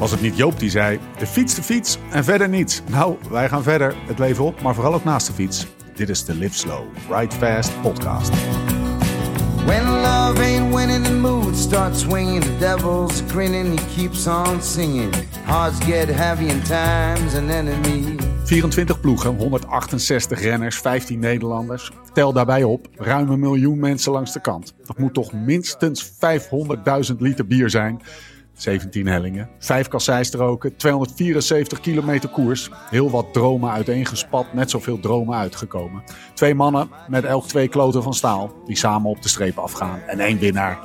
Was het niet Joop die zei: de fiets, de fiets en verder niets? Nou, wij gaan verder het leven op, maar vooral ook naast de fiets. Dit is de Live Slow, Ride Fast podcast. When love ain't winning, the mood starts swinging. The devil's grinning, he keeps on singing. Hearts get heavy and time's an enemy. 24 ploegen, 168 renners, 15 Nederlanders. Tel daarbij op, ruim een miljoen mensen langs de kant. Dat moet toch minstens 500.000 liter bier zijn. 17 hellingen, 5 kasseistroken, 274 kilometer koers. Heel wat dromen uiteengespat, net zoveel dromen uitgekomen. Twee mannen met elk twee kloten van staal, die samen op de streep afgaan. En één winnaar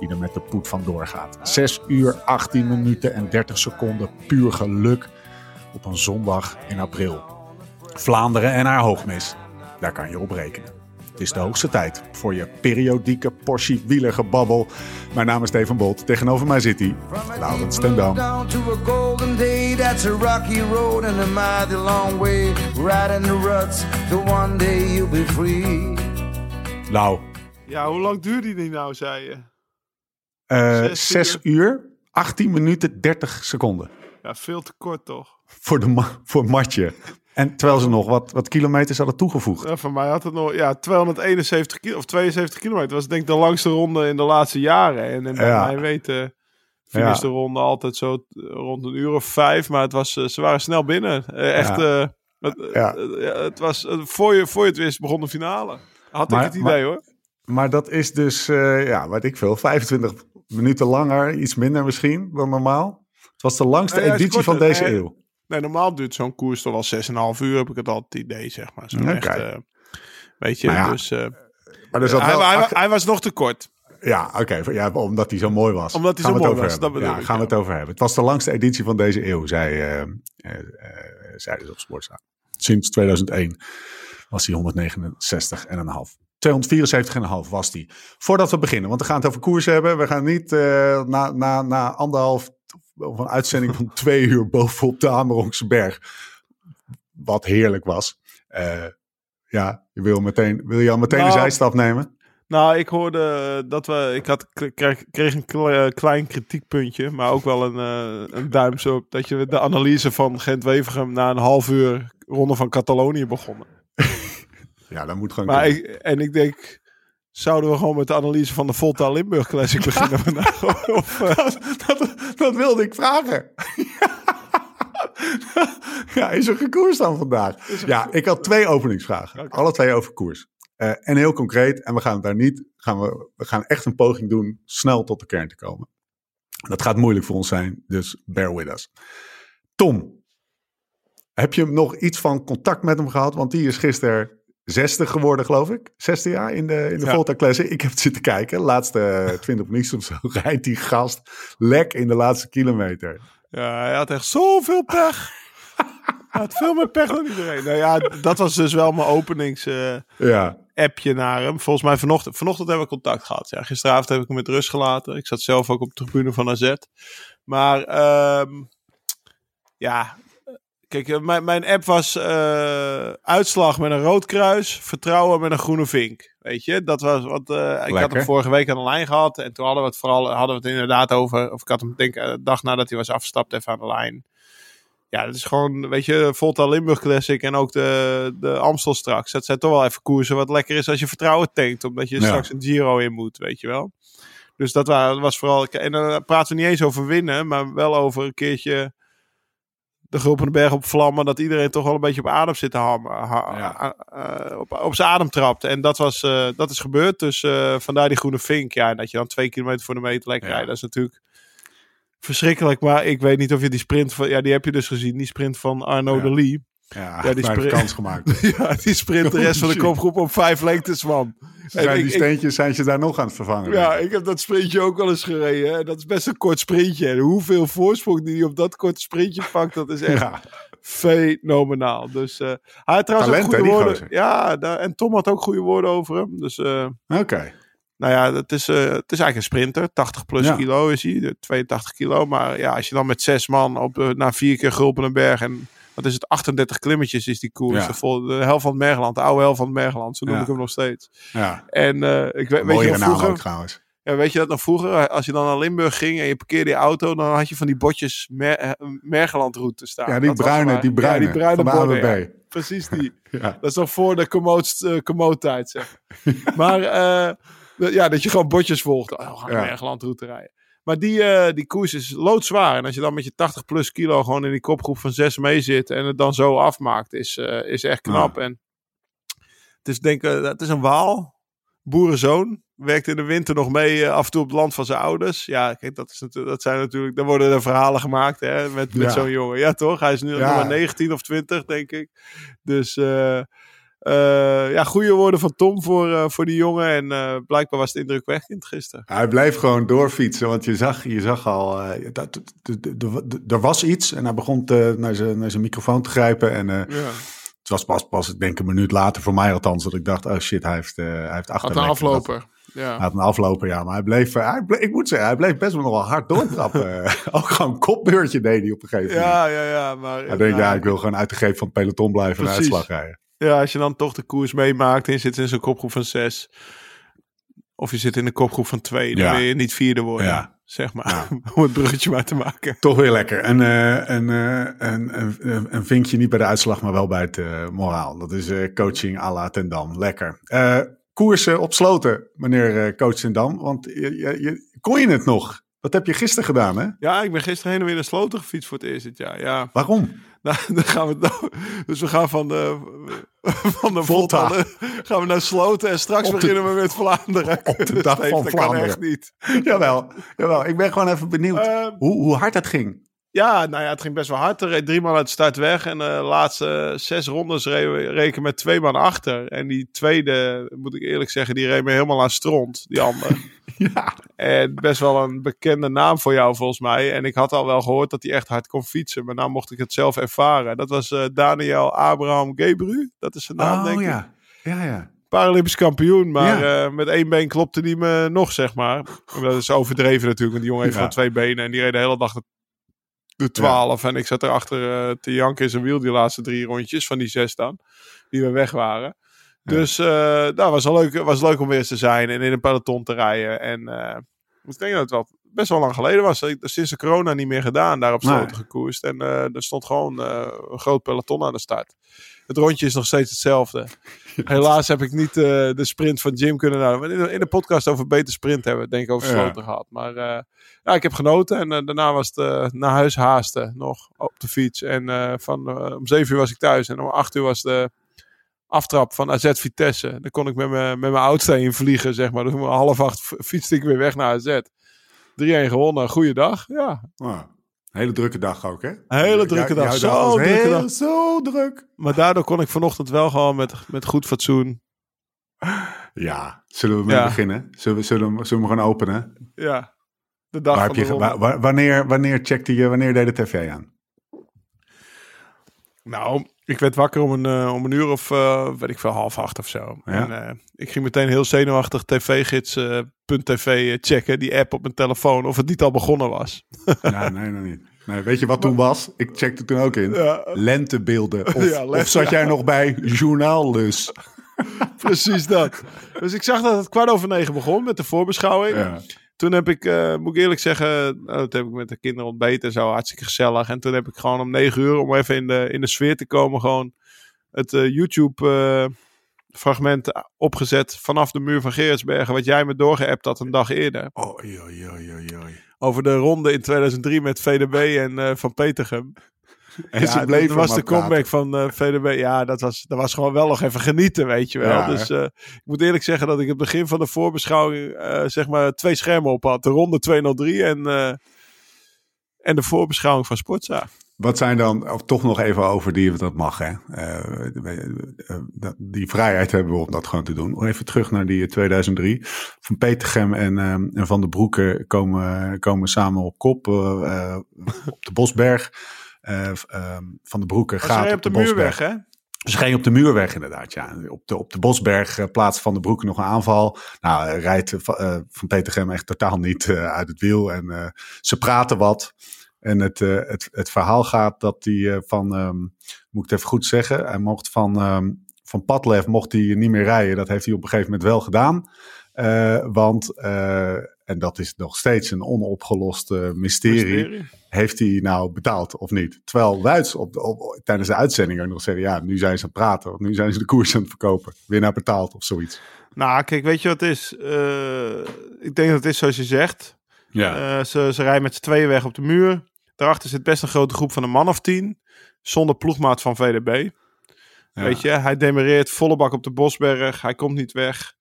die er met de poet van doorgaat. 6 uur, 18 minuten en 30 seconden puur geluk op een zondag in april. Vlaanderen en haar hoogmis, daar kan je op rekenen. Het is de hoogste tijd voor je periodieke portie wielergebabbel. Mijn naam is Steven Bolt. Tegenover mij zit hij, Laurens ten Dam. Down to a golden day, that's a rocky road and a mighty long way. Riding the ruts, till one day you'll be free. Lau, Ja, hoe lang duurde die nou, zei je? eh, Zes 6 uur, 18 minuten, 30 seconden. Ja, veel te kort toch? Voor, de ma- voor Matje. En terwijl ze nog wat, wat kilometers hadden toegevoegd. Ja, van mij had het nog ja, 271 kilo, of 72 kilometer. was denk ik de langste ronde in de laatste jaren. En, en bij Ja. mij weten finish Ja. de ronde altijd zo eh, rond een uur of vijf. Maar het was, eh, ze waren snel binnen. Eh, echt, het, Ja. het was, voor, je, voor je het wist begon de finale. Had Maar- ik het idee hoor. Maar dat is dus, eh, ja, weet ik veel, 25 minuten langer, iets minder misschien dan normaal. Het was de langste editie van deze eeuw. Nee, normaal duurt zo'n koers toch wel 6,5 uur, heb ik het altijd het idee, zeg maar. Zo echt, eh, weet je, ja, dus... eh, Maar zat hij, hij, was nog te kort. Ja, oké. ja, omdat hij zo mooi was. Omdat hij Gaan zo mooi was, hebben. dat bedoel ja, ik, gaan we het over hebben. Het was de langste editie van deze eeuw, zei, eh, zeiden ze op Sportza. Sinds 2001 was hij 169,5. 274,5 was die. Voordat we beginnen, want we gaan het over koers hebben. We gaan niet na, na, na anderhalf of een uitzending van twee uur bovenop de Amerongse berg. Wat heerlijk was. Eh, ja, je wil, meteen, wil je al meteen een Nou, zijstap nemen? Nou, ik hoorde dat we. Ik had, kreeg, kreeg een kle- klein kritiekpuntje, maar ook wel een, eh, een duim zo. op Dat je de analyse van Gent-Wevergem na een half uur ronde van Catalonië begonnen. Ja, dat moet gewoon Maar ik, en ik denk. Zouden we gewoon met de analyse van de Volta Limburg Classic beginnen vandaag? Of, eh, dat, dat wilde ik vragen. ja, is er gekoers dan vandaag? Ja, ik had twee openingsvragen. Alle twee over koers. Eh, en heel concreet, en we gaan het daar niet, gaan we, we gaan echt een poging doen snel tot de kern te komen. Dat gaat moeilijk voor ons zijn, dus bear with us. Tom, heb je nog iets van contact met hem gehad? Want die is gisteren 60 geworden, geloof ik. 60 jaar in de, in de Ja. Volta Classic. Ik heb het zitten kijken. Laatste 20 minuten of zo rijdt die gast lek in de laatste kilometer. ja, hij had echt zoveel pech. Hij had veel meer pech dan iedereen. Nou ja, dat was dus wel mijn openings. eh, Ja, appje naar hem. Volgens mij vanochtend, vanochtend hebben we contact gehad. Ja, gisteravond heb ik hem met rust gelaten. Ik zat zelf ook op de tribune van AZ. Maar ehm, ja, kijk, eh, mijn, mijn app was eh, uitslag met een rood kruis, vertrouwen met een groene vink. Weet je, dat was wat. eh, ik had hem vorige week aan de lijn gehad en toen hadden we het vooral hadden we het inderdaad over. Of ik had hem denk ik een dag nadat hij was afgestapt even aan de lijn. Ja, dat is gewoon, weet je, Volta Limburg Classic en ook de, de Amstel straks. Dat zijn toch wel even koersen wat lekker is als je vertrouwen tankt. Omdat je Ja. straks een Giro in moet, weet je wel. Dus dat wa- was vooral... En dan praten we niet eens over winnen, maar wel over een keertje de Gulpende Berg op vlammen. Dat iedereen toch wel een beetje op adem zit te hammen. ha- Ja. eh, op, op zijn adem trapt. En dat, was, eh, dat is gebeurd. Dus eh, vandaar die groene vink. Ja, en dat je dan twee kilometer voor de meter lekker Ja. rijdt. Dat is natuurlijk verschrikkelijk. Maar ik weet niet of je die sprint van... Ja, die heb je dus gezien. Die sprint van Arno Ja. de Lee. Ja, Ja, die spre- kans gemaakt. Ja, die sprint de rest van de kopgroep op vijf lengtes, man. En Zijn ik- die ik- steentjes zijn ze daar nog aan het vervangen? Ja, ik heb dat sprintje ook wel eens gereden. hè. Dat is best een kort sprintje. En hoeveel voorsprong die hij op dat korte sprintje pakt, dat is echt... Ja. fenomenaal. Dus uh, hij had trouwens Talent, ook goede hè, die woorden. gozer. Ja, daar- en Tom had ook goede woorden over hem. Dus eh, Oké. nou ja, het is, eh, het is eigenlijk een sprinter. 80 plus Ja. kilo is hij, de 82 kilo. Maar ja, als je dan met zes man op, na vier keer Gulpenenberg en wat is het, 38 klimmetjes is die koers. Ja. De, vol- de helft van het Mergeland, de oude helft van het Mergeland, zo noem Ja. ik hem nog steeds. Ja. En eh, ik weet, weet je vroeger, ook trouwens. ja, weet je dat nog vroeger? Als je dan naar Limburg ging en je parkeerde je auto, dan had je van die botjes Mer eh, Mergelandroute staan. Ja, die Dat bruine, maar- die bruine, Ja, die bruine van de borden. Precies die. Ja. Dat is nog voor de commode- eh, commode-tijd, zeg. maar ja, dat je gewoon botjes volgt. Oh, we gaan Mergelandroute rijden. Maar die, eh, die koers is loodzwaar. En als je dan met je 80 plus kilo gewoon in die kopgroep van 6 mee zit en het dan zo afmaakt, is, eh, is echt knap. En het is denk ik, eh, het is een waal, boerenzoon. Werkt in de winter nog mee af en toe op het land van zijn ouders. Ja, kijk, dat, is dat zijn natuurlijk, dan worden er verhalen gemaakt hè, met, met Ja. zo'n jongen. Ja, toch? Hij is nu Ja. nog maar 19 of 20, denk ik. Dus eh, ja, goede woorden van Tom voor, eh, voor die jongen. En eh, blijkbaar was het indrukwekkend gisteren. Hij bleef gewoon doorfietsen, want je zag, je zag al, eh, dat, er was iets en hij begon te, naar, zijn, naar zijn microfoon te grijpen. En eh, Ja. het was pas, pas, ik denk een minuut later voor mij althans, dat ik dacht, oh shit, hij heeft, eh hij heeft Had achterlek. een afloper. Hij Ja. had een afloper, ja, maar hij bleef, hij bleef- ik moet zeggen, hij bleef best wel nog wel hard doortrappen. ook gewoon een kopbeurtje deed hij op een gegeven moment. Ja, ja, ja. Maar, Hij denkt, ja, ik wil gewoon uit de greep van het peloton blijven en Precies. uitslag rijden. Ja, als je dan toch de koers meemaakt en je zit in zo'n kopgroep van zes. Of je zit in een kopgroep van twee, dan Ja. wil je niet vierde worden. Ja. Zeg maar, om het bruggetje maar te maken. Toch weer lekker. En eh, een, eh, een, een, een, een vinkje niet bij de uitslag, maar wel bij het eh, moraal. Dat is eh, coaching à la Ten Dam. Lekker. Eh, koersen op sloten, meneer coach Ten Dam. Want je, je, je- kon je het nog? Dat heb je gisteren gedaan, hè? Ja, ik ben gisteren heen en weer naar Sloten gefietst voor het eerst dit jaar. Ja, Waarom? nou, dan gaan we nou. Dus we gaan van de, van de Volta. Volta gaan we naar Sloten en straks de- beginnen we met Vlaanderen. op de dag van dat kan Vlaanderen. echt niet. jawel, jawel. Ik ben gewoon even benieuwd Ehm, hoe, hoe hard dat ging. Ja, nou ja, het ging best wel hard. Er reed drie man uit de start weg. En de laatste zes rondes reed ik met twee man achter. En die tweede, moet ik eerlijk zeggen, die reed me helemaal aan stront. Die ander. Ja. en best wel een bekende naam voor jou volgens mij. En ik had al wel gehoord dat hij echt hard kon fietsen. Maar nou mocht ik het zelf ervaren. Dat was eh, Daniel Abraham Gebru. Dat is zijn naam, Oh denk ik. ja. Ja, ja. Paralympisch kampioen. Maar Ja. eh, met één been klopte hij me nog, zeg maar. Dat is overdreven natuurlijk. Want die jongen heeft Ja. gewoon twee benen. En die reed de hele dag de, de 12. En ik zat erachter eh te janken in zijn wiel die laatste drie rondjes. Van die zes dan. Die we weg waren. Ja. Dus dat was, wel leuk, was leuk om weer eens te zijn. En in een peloton te rijden. En eh, ik denk dat het wel best wel lang geleden was. Ik- Sinds de corona niet meer gedaan. Daar op Nee. gekoerst. En er stond gewoon een groot peloton aan de start. Het rondje is nog steeds hetzelfde. Helaas heb ik niet eh, de sprint van Jim kunnen nadoen. In de, in de podcast over beter sprint hebben we denk ik over Ja. sloten gehad. Maar eh, ja, ik heb genoten. En eh, daarna was het naar huis haasten nog op de fiets. En van, om zeven uur was ik thuis. En om acht uur was de aftrap van AZ Vitesse. Dan kon ik met mijn met mijn oudste in vliegen, zeg maar. Dus om half acht fietste ik weer weg naar AZ. 3-1 gewonnen. Goeiedag. Ja, Hele drukke dag ook, hè? Hele drukke dag. Zo drukke dag. Zo druk. maar daardoor kon ik vanochtend wel gewoon met, met goed fatsoen. Ja, zullen we mee Ja. beginnen? Zullen we, zullen, we, zullen we gewoon openen? Ja, de dag Waar van heb de je, ronde. wa- wa- wanneer, wanneer checkte je, wanneer deed de tv aan? Nou, ik werd wakker om een, eh, om een uur of, eh, weet ik veel, half acht of zo. Ja. En, eh, ik ging meteen heel zenuwachtig tvgids.tv checken, die app op mijn telefoon, of het niet al begonnen was. Ja, nee, nog niet. Nee, weet je wat toen was? Ik checkte toen ook in. Ja. Lentebeelden. Of, Ja, of zat jij nog bij Journaallus? Precies dat. Dus ik zag dat het kwart over negen begon met de voorbeschouwing. Toen heb ik, eh, moet ik eerlijk zeggen, dat heb ik met de kinderen ontbeten en zo, hartstikke gezellig. En toen heb ik gewoon om negen uur, om even in de, in de sfeer te komen, gewoon het eh, YouTube eh, opgezet vanaf de muur van Gerritsbergen, wat jij me doorgeappt had een dag eerder. Oh, oei, oei, oei, oei. Over de ronde in 2003 met VDB en Van Petergem. En Ja, ze dat was de praten. comeback van eh, VDB. Ja, dat was, dat was gewoon wel nog even genieten, weet je wel. Ja, dus eh, ik moet eerlijk zeggen dat ik het begin van de voorbeschouwing eh, zeg maar twee schermen op had. De ronde 203 en, en de voorbeschouwing van Sportza. Wat zijn dan, of toch nog even over die, dat mag hè. Die vrijheid hebben we om dat gewoon te doen. Even terug naar die 2003. Van Petergem en, en Van den Broeke komen, komen samen op kop op de Bosberg. Eh, ehm, van de Broeken Was gaat op de, de muur Bosberg. weg, hè? Ze gingen op de muur weg inderdaad, ja. Op de, op de Bosberg uh, plaatst Van de Broek nog een aanval. Nou, uh, rijdt uh, Van Petergem echt totaal niet uit het wiel. En ze praten wat. En het, het, het verhaal gaat dat hij van, um, moet ik het even goed zeggen, hij mocht van, um, van Padlef mocht hij niet meer rijden. Dat heeft hij op een gegeven moment wel gedaan. want, en dat is nog steeds een onopgelost mysterie. mysterie heeft hij nou betaald of niet? Terwijl Wuits op, op, tijdens de uitzending ook nog zeggen, ja, nu zijn ze aan het praten, of nu zijn ze de koers aan het verkopen. Winnaar betaald of zoiets. Nou, kijk, weet je wat het is? Uh, ik denk dat het is zoals je zegt. Ja. Uh, ze, ze rijden met z'n tweeën weg op de muur. Daarachter zit best een grote groep van een man of tien. Zonder ploegmaat van VDB. Ja. Weet je, hij demereert volle bak op de Bosberg. Hij komt niet weg.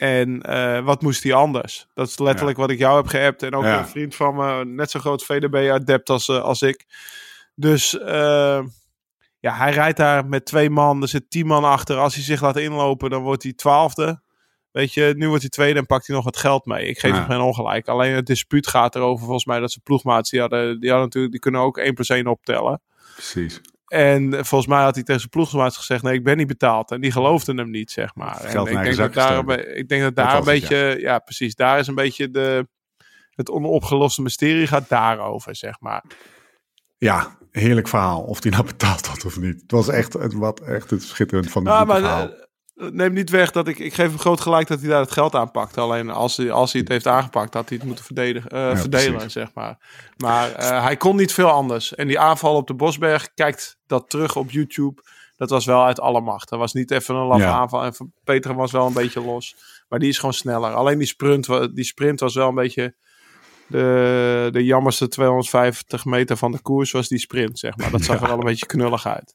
En uh, wat moest hij anders? Dat is letterlijk ja. wat ik jou heb geappt. En ook ja. een vriend van me, net zo groot VDB-adept als, uh, als ik. Dus uh, ja, hij rijdt daar met twee man. Er zit tien man achter. Als hij zich laat inlopen, dan wordt hij twaalfde. Weet je, nu wordt hij tweede en pakt hij nog het geld mee. Ik geef Ja. hem geen ongelijk. Alleen het dispuut gaat erover volgens mij dat ze ploegmaats... Die, hadden, die, hadden natuurlijk, die kunnen ook 1 plus 1 optellen. Precies. En volgens mij had hij tegen zijn ploegmaats gezegd: Nee, ik ben niet betaald. En die geloofden hem niet, zeg maar. En ik, denk dat daar, ik denk dat Dat daar een het, beetje, ja. precies, daar is een beetje de, het onopgeloste mysterie gaat daarover, zeg maar. Ja, heerlijk verhaal. Of die nou betaald had of niet. Het was echt, het, wat, echt het schitterend van het Ja, maar verhaal. Neem niet weg dat ik, ik geef hem groot gelijk dat hij daar het geld aanpakt. Alleen als hij, als hij het heeft aangepakt, had hij het moeten verdedigen, eh, verdelen, precies. zeg maar. Maar eh, hij kon niet veel anders. En die aanval op de Bosberg, kijkt dat terug op YouTube. Dat was wel uit alle macht. Dat was niet even een laffe Ja. aanval. En Peter was wel een beetje los. Maar die is gewoon sneller. Alleen die sprint, die sprint was wel een beetje... De, de jammerste 250 meter van de koers was die sprint, zeg maar. Dat zag er wel een beetje knullig uit.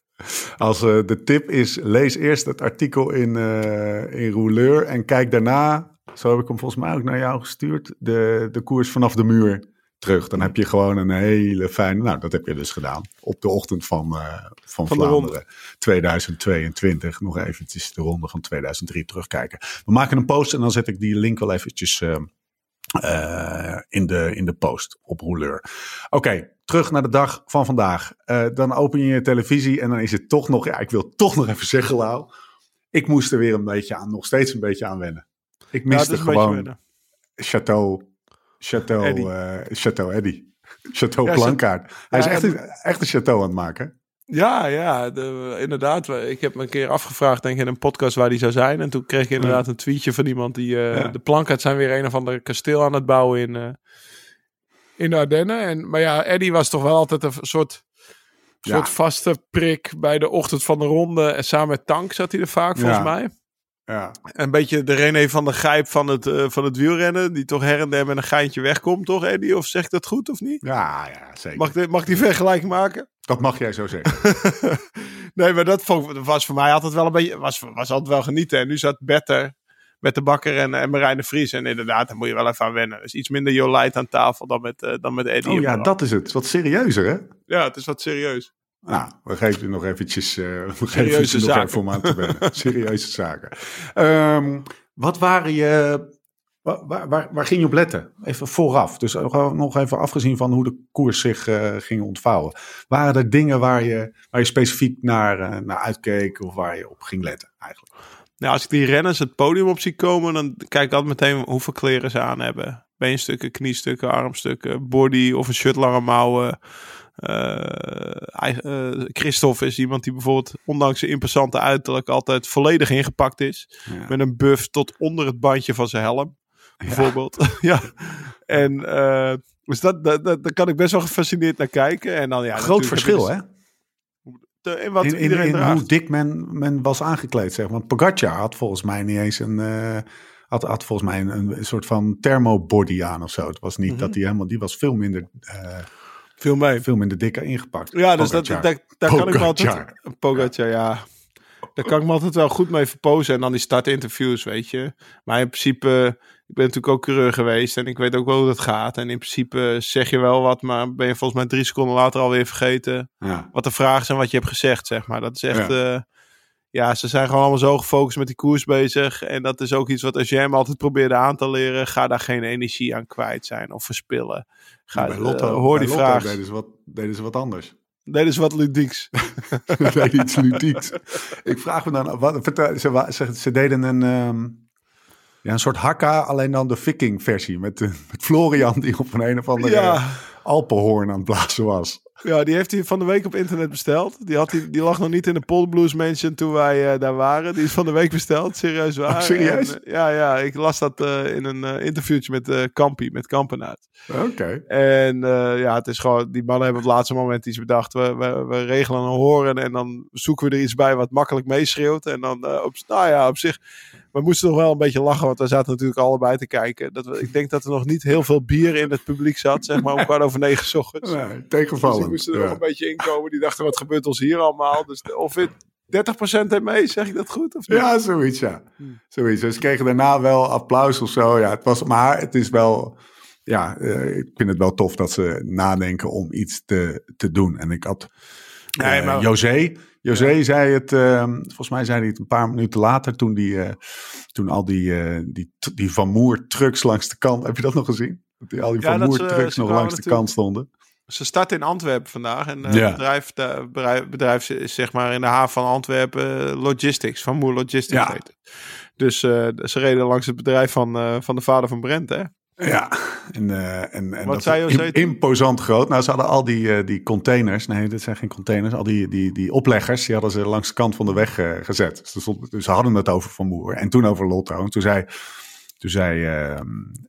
Als eh, de tip is, lees eerst het artikel in, eh in Rouleur en kijk daarna, zo heb ik hem volgens mij ook naar jou gestuurd, de, de koers vanaf de muur terug. Dan heb je gewoon een hele fijne, nou dat heb je dus gedaan, op de ochtend van, eh, van, Van de Vlaanderen 2022. Nog eventjes de ronde van 2003 terugkijken. We maken een post en dan zet ik die link wel eventjes... eh, in, de, in de post op Rouleur. Oké, terug naar de dag van vandaag. Eh, dan open je je televisie en dan is het toch nog... Ja, ik wil toch nog even zeggen, Lau. Ik moest er weer een beetje aan, nog steeds een beetje aan wennen. Ik Ja, miste beetje gewoon wennen. Chateau... Chateau eh, Chateau Eddy. Chateau Ja, Plankaart. Hij is ja, echt, ja, een, echt een chateau aan het maken. Ja, ja, de- inderdaad. Ik heb me een keer afgevraagd, denk ik, in een podcast waar die zou zijn. En toen kreeg ik inderdaad een tweetje van iemand die... Ja. De plankaart zijn weer een of ander kasteel aan het bouwen in, eh, in de Ardennen. En, maar ja, Eddie was toch wel altijd een soort, Ja. soort vaste prik bij de ochtend van de ronde. En samen met Tank zat hij er vaak, volgens Ja. mij. Ja, Een beetje de René van der Gijp van het, eh, van het wielrennen. Die toch her en der met een geintje wegkomt, toch Eddie? Of zeg ik dat goed of niet? ja, ja zeker. Mag, ik- mag die vergelijking maken? Dat mag jij zo zeggen. nee, maar dat was voor mij altijd wel een beetje, was, was altijd wel genieten. En nu zat Better met de bakker en, en Marijn de Vries. En inderdaad, daar moet je wel even aan wennen. Dus iets minder Jolijt aan tafel dan met, eh, dan met Eddie. Oh ja, dat is het. Wat serieuzer, hè? ja, het is wat serieus. Nou, we geven je nog eventjes, eh we geven Serieuze je nog even om aan te wennen. Serieuze zaken. Ehm, wat waren je... Waar, waar, waar, ging je op letten? Even vooraf. Dus nog even afgezien van hoe de koers zich eh, ging ontvouwen. Waren er dingen waar je, waar je specifiek naar, eh, naar uitkeek of waar je op ging letten eigenlijk? Nou, als ik die renners het podium op zie komen, dan kijk ik altijd meteen hoeveel kleren ze aan hebben. Beenstukken, kniestukken, armstukken, body of een shirt lange mouwen. Eh, Christophe is iemand die bijvoorbeeld, ondanks zijn imposante uiterlijk, altijd volledig ingepakt is. Ja. Met een buff tot onder het bandje van zijn helm, bijvoorbeeld. Ja. En eh, dus dat, dat, dat, daar kan ik best wel gefascineerd naar kijken. En dan, ja, Groot verschil, heb hè? in wat In, iedereen in hoe dik men, men was aangekleed, zeg. Want Pogacar had volgens mij niet eens een... had, had volgens mij een, een soort van thermobody aan of zo. Het was niet Mhm. dat hij helemaal... Die was veel minder... Veel mee. veel minder dikker ingepakt. Ja, dus dat, Pogacar. daar, kan ik altijd... Pogacar. Pogacar, ja. Daar kan ik me altijd wel goed mee verpozen. En dan die startinterviews, weet je. Maar in principe, ik ben natuurlijk ook coureur geweest. En ik weet ook wel hoe dat gaat. En in principe zeg je wel wat, maar ben je volgens mij drie seconden later alweer vergeten. Ja. Wat de vragen zijn wat je hebt gezegd, zeg maar. Dat is echt... Ja. Ja, ze zijn gewoon allemaal zo gefocust met die koers bezig. En dat is ook iets wat als jij hem altijd probeerde aan te leren. Ga daar geen energie aan kwijt zijn of verspillen. Ga, bij Lotto, eh, hoor bij die Lotto vraag. Deden ze, wat, deden ze wat anders. deden ze wat ludieks. Deden iets ludieks. Ik vraag me dan, wat, vertel, ze, ze, ze deden een, ehm, ja, een soort hakka, alleen dan de viking versie. Met, eh, met Florian die op een een of andere Ja. Alpenhoorn aan het blazen was. Ja, die heeft hij van de week op internet besteld. Die, had hij, die lag nog niet in de Paul Blues Mansion toen wij eh, daar waren. Die is van de week besteld, serieus waar. Oh, serieus? En, eh, ja, ja, ik las dat eh, in een interviewtje met Kampi, met Kampenaert. Oké. En ja, het is gewoon, die mannen hebben op het laatste moment iets bedacht. We, we, we regelen een horen en dan zoeken we er iets bij wat makkelijk meeschreeuwt. En dan, op, nou ja, op zich, we moesten nog wel een beetje lachen, want we zaten natuurlijk allebei te kijken. Dat we, ik denk dat er nog niet heel veel bier in het publiek zat, zeg maar om kwart over negen ochtends. Nee, Dus die tegenvallend. moesten er Ja. nog een beetje inkomen. Die dachten, wat gebeurt ons hier allemaal? Dus de- of het 30% heeft mee, zeg ik dat goed? Of niet? Ja, zoiets, ja. Zoiets. Dus ze kregen daarna wel applaus of zo. Ja, het was, maar het is wel... Ja, eh, ik vind het wel tof dat ze nadenken om iets te, te doen. En ik had... Nee, eh, maar- José, José zei het... eh, volgens mij zei hij het een paar minuten later... toen, die, eh, toen al die, eh, die, die Van Moer trucks langs de kant... Heb je dat nog gezien? Dat die, al die Ja, Van Moer trucks nog langs de kant stonden. Ze starten in Antwerpen vandaag. En eh, Ja. het bedrijf, de, bedrijf, bedrijf is zeg maar in de haven van Antwerpen eh, Logistics. Van Moer Logistics Ja. heet het. Dus eh, ze reden langs het bedrijf van, eh, van de vader van Brent, hè? Ja, en, eh, en, en Wat zei imposant groot. Nou, ze hadden al die, eh, die containers, nee, dit zijn geen containers, al die, die, die opleggers, die hadden ze langs de kant van de weg eh, gezet. Dus, stond- dus ze hadden het over Van Moer en toen over Lotto. En toen zei, toen zei ehm,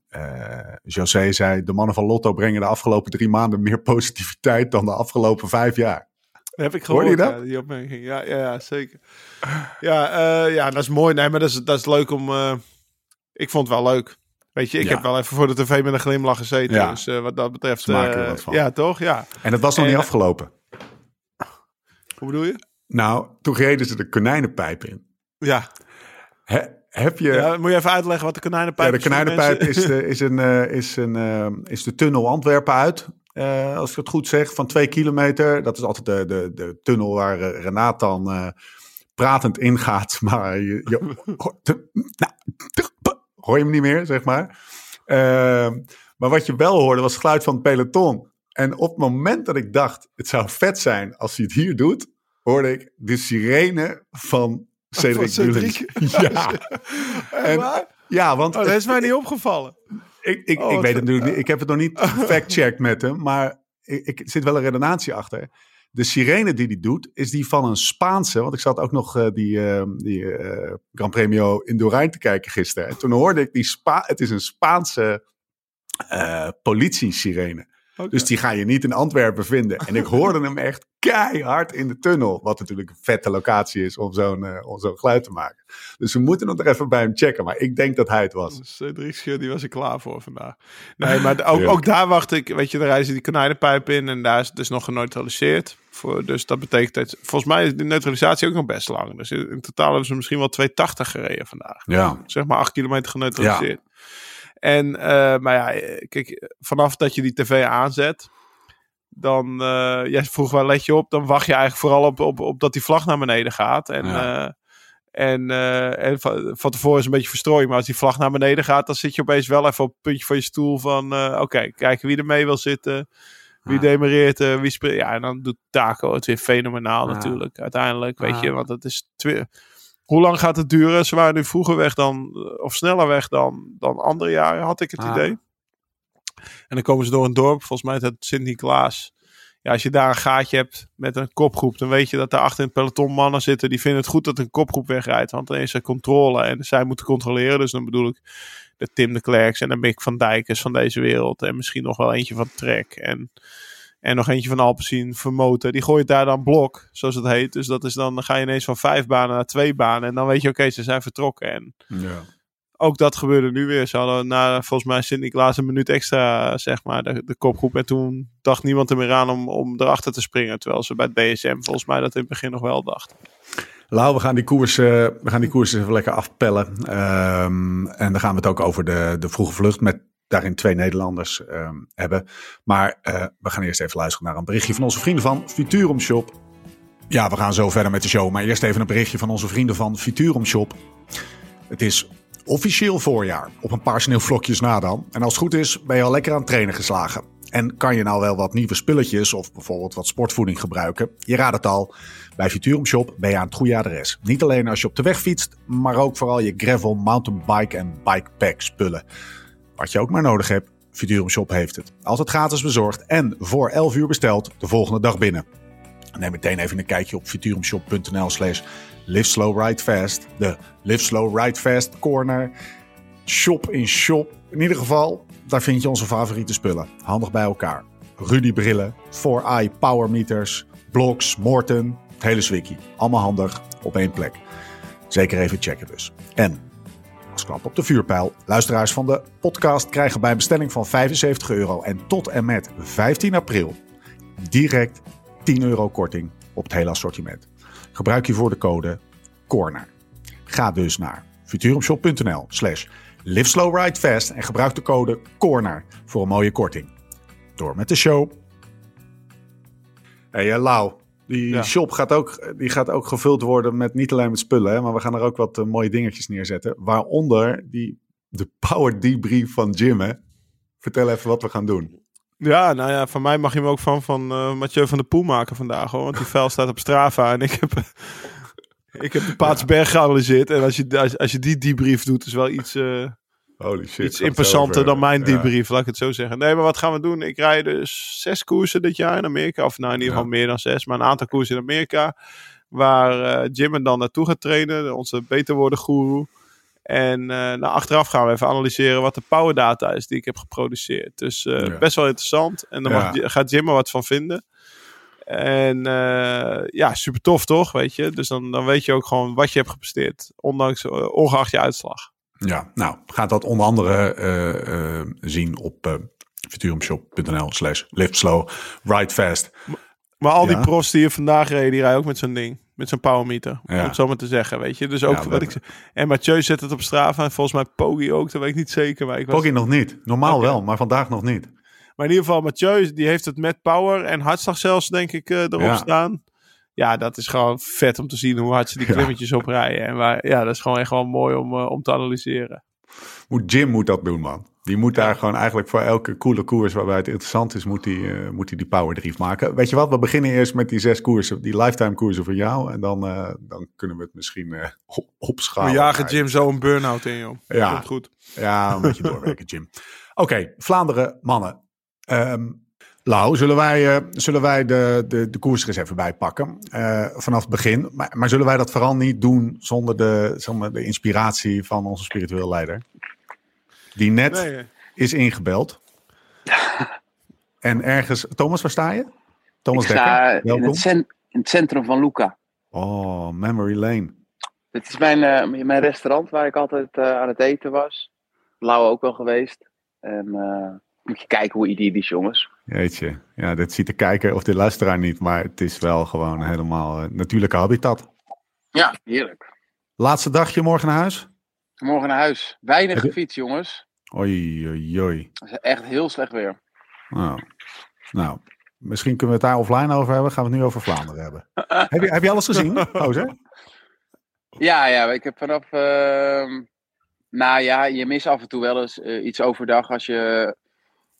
eh, José, zei, de mannen van Lotto brengen de afgelopen drie maanden meer positiviteit dan de afgelopen vijf jaar. Dat heb ik gehoord, je dat? ja, die opmerking. Ja, ja, ja zeker. Ja, ja, dat is mooi. Nee, maar dat is, dat is leuk om... ik vond het wel leuk. Weet je, ik Ja. heb wel even voor de tv met een glimlach gezeten. Ja. Dus eh, wat dat betreft... Ze maken er eh, wat van. Ja, toch? Ja. En dat was nog niet afgelopen. Hoe bedoel je? Nou, toen reden ze de konijnenpijp in. Ja. He- heb je... ja. Moet je even uitleggen wat de konijnenpijp Ja, de is konijnenpijp is de, is, een, eh, is, een, is de tunnel Antwerpen uit. Als ik het goed zeg, van twee kilometer. Dat is altijd de, de, de tunnel waar Renaat dan eh, pratend ingaat. Maar je, je, nou, hoor je hem niet meer, zeg maar. Eh, maar wat je wel hoorde was het geluid van het peloton. En op het moment dat ik dacht, het zou vet zijn als hij het hier doet, hoorde ik de sirene van Cedric Van. Cedric. Ja. En- ja, want Oh, dat is mij niet opgevallen. ik, ik, Oh, ik weet het natuurlijk niet. Ik heb het nog niet fact-checked met hem. Maar ik, ik zit wel een redenatie achter. De sirene die hij doet, is die van een Spaanse. Want ik zat ook nog eh, die, eh, die eh, Gran Premio Indurain te kijken gisteren. En toen hoorde ik die Spa. Het is een Spaanse politie-sirene. Dus die ga je niet in Antwerpen vinden. En ik hoorde hem echt keihard in de tunnel. Wat natuurlijk een vette locatie is om zo'n eh, om zo'n geluid te maken. Dus we moeten nog even bij hem checken. Maar ik denk dat hij het was. Cedric Scheur, die was er klaar voor vandaag. Nee, maar ook, Ja. ook daar wacht ik. Weet je, daar rijden ze die konijnenpijp in en daar is het dus nog geneutraliseerd. Voor, dus dat betekent dat, volgens mij is de neutralisatie ook nog best lang. Dus in, in totaal hebben ze misschien wel 280 gereden vandaag. Ja. Zeg maar 8 kilometer geneutraliseerd. En, eh, maar ja, kijk, vanaf dat je die tv aanzet, dan, eh jij vroeg waar let je op, dan wacht je eigenlijk vooral op, op, op dat die vlag naar beneden gaat. En, Ja. eh, en, en van, van tevoren is een beetje verstrooien, maar als die vlag naar beneden gaat, dan zit je opeens wel even op het puntje van je stoel van, oké, kijken wie er mee wil zitten. Wie demereert, wie springt. Ja, en dan doet Taco het weer fenomenaal Ja. natuurlijk. Uiteindelijk, weet Ja. je, want het is... Hoe lang gaat het duren? Ze waren nu vroeger weg dan, eh, of sneller weg dan, dan andere jaren, had ik het Ah. idee. En dan komen ze door een dorp, volgens mij is het Sint-Niklaas. Ja, als je daar een gaatje hebt met een kopgroep, dan weet je dat daar achter in het peloton mannen zitten. Die vinden het goed dat een kopgroep wegrijdt, want dan is er controle en zij moeten controleren. Dus dan bedoel ik de Tim de Klerks en de Mick van Dijkers van deze wereld. En misschien nog wel eentje van Trek. En, en nog eentje van Alpecin, Vermoten. Die gooit daar dan blok, zoals het heet. Dus dat is dan, dan ga je ineens van vijf banen naar twee banen. En dan weet je, oké, ze zijn vertrokken. En Ja. ook dat gebeurde nu weer. Ze hadden na volgens mij Sint-Niklaas een minuut extra, zeg maar, de, de kopgroep. En toen dacht niemand er meer aan om, om erachter te springen. Terwijl ze bij DSM volgens mij dat in het begin nog wel dachten. Lau, we gaan die koers, eh, we gaan die koers even lekker afpellen. Ehm, en dan gaan we het ook over de, de vroege vlucht met daarin twee Nederlanders ehm, hebben. Maar eh, we gaan eerst even luisteren naar een berichtje van onze vrienden van Futurum Shop. Ja, we gaan zo verder met de show. Maar eerst even een berichtje van onze vrienden van Futurum Shop. Het is officieel voorjaar. Op een paar sneeuwvlokjes na dan. En als het goed is, ben je al lekker aan het trainen geslagen. En kan je nou wel wat nieuwe spulletjes of bijvoorbeeld wat sportvoeding gebruiken? Je raadt het al, bij Futurum Shop ben je aan het goede adres. Niet alleen als je op de weg fietst, maar ook vooral je gravel, mountainbike en bikepack spullen. Wat je ook maar nodig hebt, Futurum Shop heeft het. Altijd gratis bezorgd en voor 11 uur besteld de volgende dag binnen. Neem meteen even een kijkje op futurumshop.nl slash live slow ride fast. De Live Slow Ride Fast corner. Shop in shop. In ieder geval, daar vind je onze favoriete spullen. Handig bij elkaar. Rudy brillen, 4i power meters, blocks, Morton, het hele zwikkie. Allemaal handig op één plek. Zeker even checken dus. En klap op de vuurpijl. Luisteraars van de podcast krijgen bij bestelling van 75 euro en tot en met 15 april direct 10 euro korting op het hele assortiment. Gebruik hiervoor de code CORNER. Ga dus naar futurumshop.nl slash live en gebruik de code CORNER voor een mooie korting. Door met de show. Hey uh, Lau, die Ja. shop gaat ook, die gaat ook gevuld worden met niet alleen met spullen, hè, maar we gaan er ook wat eh, mooie dingetjes neerzetten. Waaronder die, de power debrief van Jim. Hè. Vertel even wat we gaan doen. Ja, nou ja, van mij mag je hem ook van, van eh, Mathieu van der Poel maken vandaag hoor. Want die vuil staat op Strava en ik heb, ik heb de Paatsberg geanalyseerd. En als je, als, als je die debrief doet, is wel iets, eh, Holy shit. iets imposanter dan mijn Ja. debrief, laat ik het zo zeggen. Nee, maar wat gaan we doen? Ik rijd dus zes koersen dit jaar in Amerika. Of nou, in ieder Ja. geval meer dan zes, maar een aantal koersen in Amerika. Waar eh, Jim en dan naartoe gaat trainen, onze beter worden guru. En nou, achteraf gaan we even analyseren wat de power data is die ik heb geproduceerd. Dus eh, Ja. best wel interessant. En dan Ja. mag, gaat Jim er wat van vinden. En ja, super tof toch, weet je. Dus dan, dan weet je ook gewoon wat je hebt gepresteerd. Ondanks, ongeacht je uitslag. Ja, nou, gaat dat onder andere eh, eh, zien op eh futurumshop.nl slash live slow, ride fast. Maar al die Ja. pros die je vandaag reden, die rijden ook met zo'n ding. Met zo'n power meter. Om Ja. het zo maar te zeggen, weet je. Dus ook Ja, wat ik zeg. En Mathieu zet het op Strava. En volgens mij Poggi ook. Dat weet ik niet zeker. Maar, ik was... Poggi nog niet. Normaal wel, maar vandaag nog niet. maar in ieder geval, Mathieu die heeft het met power en hartslag zelfs, denk ik, eh, erop Ja. staan. Ja, dat is gewoon vet om te zien hoe hard ze die Ja. klimmetjes oprijden. En waar, ja, dat is gewoon echt wel mooi om, eh, om te analyseren. Moet Jim moet dat doen, man. Die moet daar gewoon eigenlijk voor elke coole koers waarbij het interessant is, moet hij eh, moet hij die power drief maken. Weet je wat, we beginnen eerst met die zes koersen, die lifetime koersen voor jou. En dan, eh, dan kunnen we het misschien eh, op- opschalen. We jagen Jim zo een burn-out in, joh. Ja. Komt goed. Ja, een beetje doorwerken, Jim. Oké, Vlaanderen, mannen. Ehm Lau, zullen wij, eh, zullen wij de, de, de koers er eens even bijpakken? eh vanaf het begin. Maar, maar zullen wij dat vooral niet doen zonder de, de inspiratie van onze spiritueel leider? Die net Nee, is ingebeld. en ergens... Thomas, waar sta je? Thomas ik sta Dekker, in het, cen- in het centrum van Luca. Oh, Memory Lane. Dit is mijn, eh, mijn restaurant waar ik altijd eh, aan het eten was. Blauw ook wel geweest. En eh, moet je kijken hoe idyllisch, jongens. Jeetje. Ja, dit ziet de kijker of de luisteraar niet, maar het is wel gewoon helemaal eh, natuurlijke habitat. Ja, heerlijk. Laatste dagje morgen naar huis? Morgen naar huis. Weinig gefietst, jongens. Oei, oei, oei. Het is echt heel slecht weer. Nou, nou, misschien kunnen we het daar offline over hebben. Gaan we het nu over Vlaanderen hebben. heb, je, heb je alles gezien? Ja, ja, ik heb vanaf. ehm, nou ja, je mist af en toe wel eens eh, iets overdag als je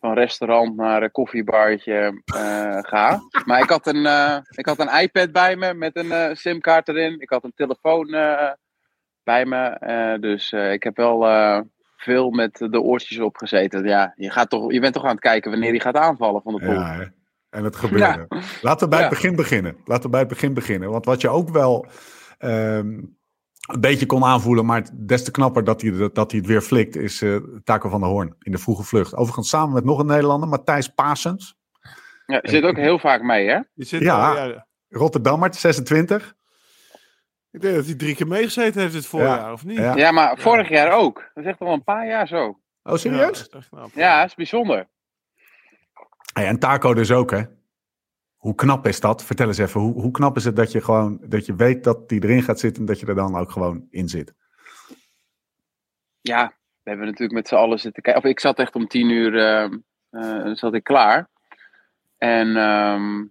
van restaurant naar een koffiebartje eh gaat. Maar ik had, een, eh, ik had een iPad bij me met een eh, simkaart erin. Ik had een telefoon bij me. dus ik heb wel veel met de oortjes opgezeten. Ja, je, gaat toch, je bent toch aan het kijken wanneer hij gaat aanvallen van de pool. Ja, hè? en het gebeurde. Laten we bij het Ja. begin beginnen. Laten we bij het begin beginnen. Want wat je ook wel ehm, een beetje kon aanvoelen, maar des te knapper dat hij, dat, dat hij het weer flikt, is eh Taco van der Hoorn in de vroege vlucht. Overigens samen met nog een Nederlander, Matthijs Pasens. Ja, zit ook heel vaak mee, hè? Je zit Ja. al- ja. Rotterdammer, 26. Ik denk dat hij drie keer meegezeten heeft dit voorjaar, of niet? Ja. Ja, maar vorig jaar ook. Dat is echt al een paar jaar zo. Oh, Ja, serieus? dat is echt knap. Ja, dat is bijzonder. Hey, en Taco dus ook, hè? Hoe knap is dat? Vertel eens even, hoe, hoe knap is het dat je gewoon dat je weet dat die erin gaat zitten en dat je er dan ook gewoon in zit? Ja, we hebben natuurlijk met z'n allen zitten kijken. Of ik zat echt om tien uur ehm, eh, zat ik klaar. En ehm,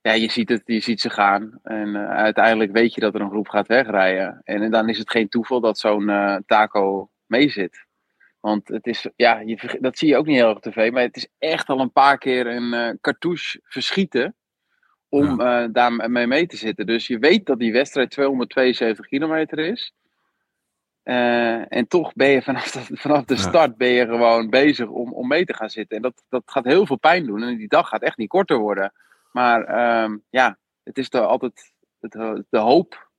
ja, je ziet, het, je ziet ze gaan. En eh, uiteindelijk weet je dat er een groep gaat wegrijden. En, dan is het geen toeval dat zo'n eh, taco mee zit. Want het is, ja, je, dat zie je ook niet heel erg op tv, maar het is echt al een paar keer een uh, cartouche verschieten om ja. uh, daarmee mee te zitten. Dus je weet dat die wedstrijd 272 kilometer is. Uh, en toch ben je vanaf de, vanaf de start ben je gewoon bezig om, om mee te gaan zitten. En dat, dat gaat heel veel pijn doen. En die dag gaat echt niet korter worden. Maar um, ja, het is toch altijd het, de hoop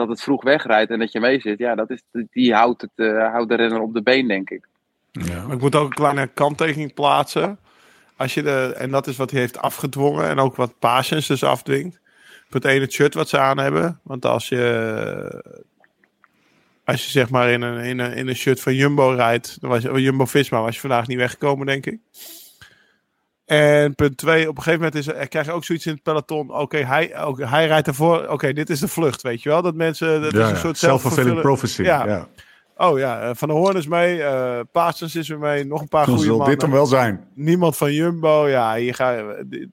dat het vroeg wegrijdt en dat je mee zit. Ja, dat is, die houdt, het, uh, houdt de renner op de been, denk ik. Ja. Ik moet ook een kleine kanttekening plaatsen. Als je de, en dat is wat hij heeft afgedwongen en ook wat Patience dus afdwingt. Het ene shirt wat ze aan hebben. Want als je als je zeg maar in een, in een, in een shirt van Jumbo rijdt, dan was je, Jumbo Visma was je vandaag niet weggekomen, denk ik. En punt twee, op een gegeven moment is, er, krijg je ook zoiets in het peloton. Oké, hij, okay, hij rijdt ervoor. Oké, dit is de vlucht, weet je wel? Dat mensen. Dat ja, is een soort self-fulfilling prophecy. Ja. ja. Oh ja, Van der Hoorn is mee. Uh, Paasens is weer mee. Nog een paar goede mannen. dit hem wel zijn. Niemand van Jumbo. Ja, hier ga, de,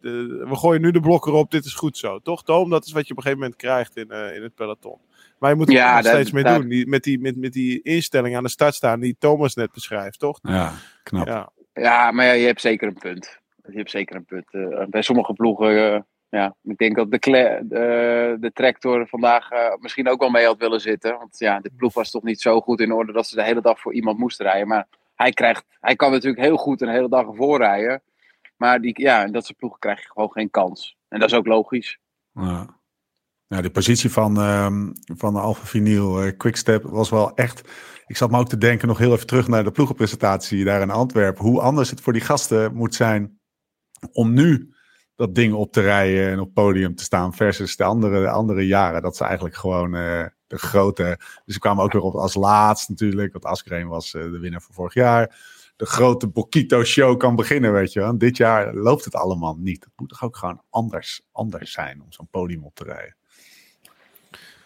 we gooien nu de blokker op. Dit is goed zo. Toch, Toom? Dat is wat je op een gegeven moment krijgt in, uh, in het peloton. Maar je moet er ja, nog steeds mee doen. Die, met, die, met, met die instelling aan de start staan die Thomas net beschrijft, toch? Ja, knap. Ja, ja maar ja, je hebt zeker een punt. Hebt zeker een punt. Uh, bij sommige ploegen, uh, ja, ik denk dat de, de, tractor vandaag uh, misschien ook wel mee had willen zitten. Want ja, de ploeg was toch niet zo goed in orde dat ze de hele dag voor iemand moesten rijden. Maar hij, krijgt, hij kan natuurlijk heel goed een hele dag ervoor rijden. Maar die, ja, in dat soort ploegen krijg je gewoon geen kans. En dat is ook logisch. Ja. Nou, de positie van, um, van de Alfa Vinyl Quickstep was wel echt. Ik zat me ook te denken, nog heel even terug naar de ploegenpresentatie daar in Antwerpen. Hoe anders het voor die gasten moet zijn om nu dat ding op te rijden en op podium te staan. Versus de andere, de andere jaren. Dat ze eigenlijk gewoon uh, de grote. Dus ze kwamen ook weer op als laatst natuurlijk. Want Askreen was uh, de winnaar van vorig jaar. De grote Bokito show kan beginnen, weet je wel. Dit jaar loopt het allemaal niet. Het moet toch ook gewoon anders, anders zijn om zo'n podium op te rijden.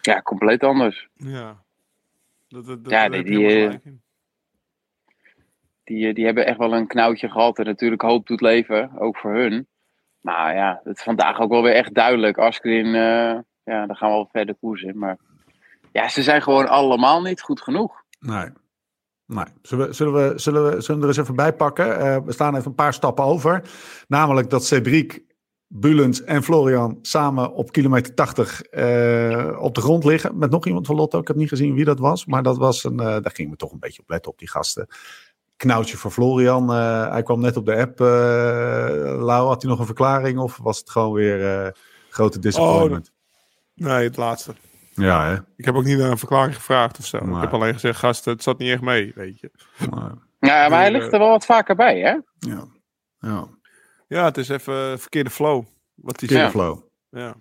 Ja, compleet anders. Ja. Dat, dat, dat ja, die, die, die hebben echt wel een knauwtje gehad en natuurlijk hoop doet leven, ook voor hun. Maar ja, het is vandaag ook wel weer echt duidelijk. Askrin, uh, ja, daar gaan we wel verder koersen. Maar ja, ze zijn gewoon allemaal niet goed genoeg. Nee. Nee. Zullen, we, zullen, we, zullen, we, zullen we er eens even bij pakken? Uh, we staan even een paar stappen over. Namelijk dat Cedric Bulens en Florian samen op kilometer 80 uh, op de grond liggen. Met nog iemand van Lotto. Ik heb niet gezien wie dat was. Maar dat was een, daar ging me toch een beetje op letten op die gasten. Knoutje voor Florian. Uh, hij kwam net op de app. Lau, had hij nog een verklaring? Of was het gewoon weer grote disappointment? Oh, nee, het laatste. Ja, hè? Ik heb ook niet naar een verklaring gevraagd of zo. Maar... Ik heb alleen gezegd, gasten, het zat niet echt mee, weet je. Maar... Ja, maar hij ligt er wel wat vaker bij, hè? Ja. Ja. Ja, het is even verkeerde flow. Wat die verkeerde flow. Ja.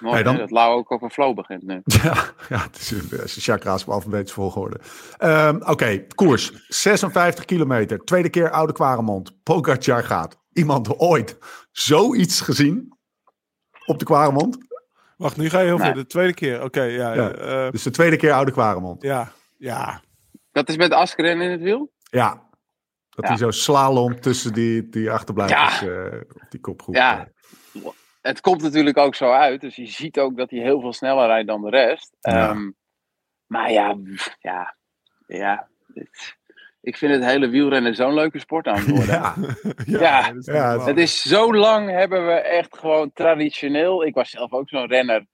Mooi hey, dan... dat Lau ook op een flow begint nu. Ja, ja het is een, een chakra's op alfabetische volgorde. Um, Oké, okay, koers. 56 kilometer. Tweede keer Oude Kwaremond. Pogacar gaat. Iemand ooit zoiets gezien op de Kwaremond? Wacht, nu ga je heel nee. veel. De tweede keer. Oké, okay, ja. ja. Uh, dus de tweede keer Oude Kwaremond. Ja, ja. Dat is met Askeren in het wiel? Ja, dat ja. hij zo slalom tussen die, die achterblijvers ja. uh, op die kopgroep. Ja, het komt natuurlijk ook zo uit. Dus je ziet ook dat hij heel veel sneller rijdt dan de rest. Ja. Um, maar ja, ja, ja. Ik vind het hele wielrennen zo'n leuke sport aan het worden. Ja, ja, ja het, het is zo lang hebben we echt gewoon traditioneel. Ik was zelf ook zo'n renner.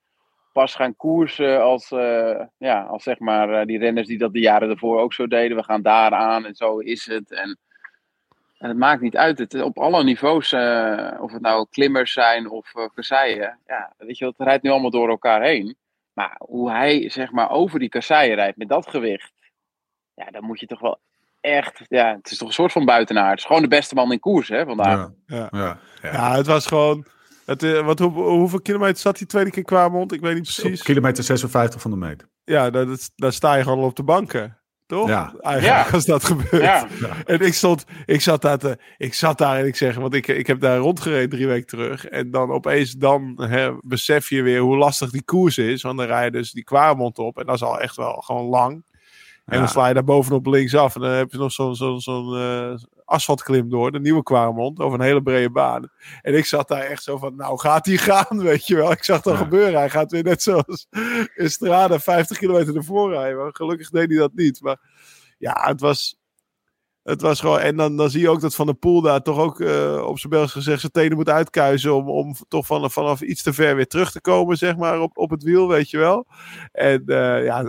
Pas gaan koersen als, uh, ja, als zeg maar uh, die renners die dat de jaren ervoor ook zo deden. We gaan daar aan en zo is het. En en het maakt niet uit. Het, op alle niveaus, uh, of het nou klimmers zijn of uh, kasseien. Ja, weet je, het rijdt nu allemaal door elkaar heen. Maar hoe hij zeg maar over die kasseien rijdt met dat gewicht. Ja, dan moet je toch wel echt. Ja, het is toch een soort van buitenaard. Het is gewoon de beste man in koers, hè, vandaag. Ja, ja. ja, ja. ja het was gewoon. Het, uh, wat, hoe, hoeveel kilometer zat die tweede keer qua mond? Ik weet niet precies. Op kilometer 56 van de meter. Ja, daar, daar sta je gewoon op de banken. Toch? Ja. Eigenlijk ja. als dat gebeurt. Ja. En ik stond, ik zat daar te, ik zat daar en ik zeg, want ik, ik heb daar rondgereden drie weken terug. En dan opeens dan hè, besef je weer hoe lastig die koers is. Want dan rij je dus die Kwaremond op. En dat is al echt wel gewoon lang. En ja. dan sla je daar bovenop linksaf. En dan heb je nog zo'n zo'n zo'n uh, asfaltklim door. De nieuwe Kwaremond. Over een hele brede baan. En ik zat daar echt zo van, nou gaat hij gaan, weet je wel. Ik zag dat ja. gebeuren. Hij gaat weer net zoals in Strada 50 kilometer ervoor rijden. Maar gelukkig deed hij dat niet. Maar ja, het was... Het was gewoon, en dan, dan zie je ook dat Van der Poel daar toch ook uh, op zijn Belgisch gezegd zijn tenen moet uitkuisen om, om toch van, vanaf iets te ver weer terug te komen, zeg maar, op, op het wiel, weet je wel. En uh, ja,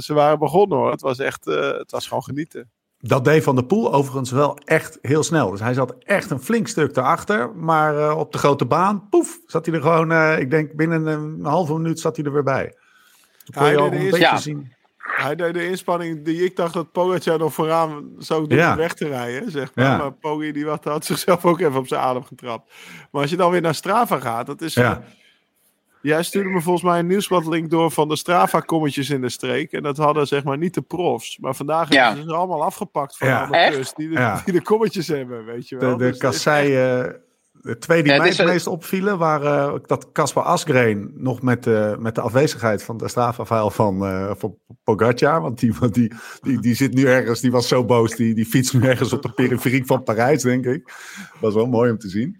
ze waren begonnen hoor. Het was echt, uh, het was gewoon genieten. Dat deed Van der Poel overigens wel echt heel snel. Dus hij zat echt een flink stuk erachter. Maar uh, op de grote baan, poef, zat hij er gewoon, uh, ik denk binnen een halve minuut zat hij er weer bij. Hij je al een beetje ja. zien. Hij deed de inspanning die ik dacht dat Pogacar nog vooraan zou doen ja. weg te rijden. Zeg maar. Ja. maar Poggi die had, had zichzelf ook even op zijn adem getrapt. Maar als je dan weer naar Strava gaat, dat is... Ja. Jij stuurde me volgens mij een nieuwsbladlink door van de Strava-kommetjes in de streek. En dat hadden zeg maar niet de profs. Maar vandaag ja. hebben ze ze allemaal afgepakt van ja. amateurs die de, ja. die de kommetjes hebben, weet je wel. De, de dus kasseien... De twee die ja, mij het meest opvielen waren uh, dat Caspar Asgreen nog met, uh, met de afwezigheid van de strafafhaal van, uh, van Pogacar. Want die, die, die, die zit nu ergens, die was zo boos, die, die fietst nu ergens op de periferie van Parijs, denk ik. Was wel mooi om te zien.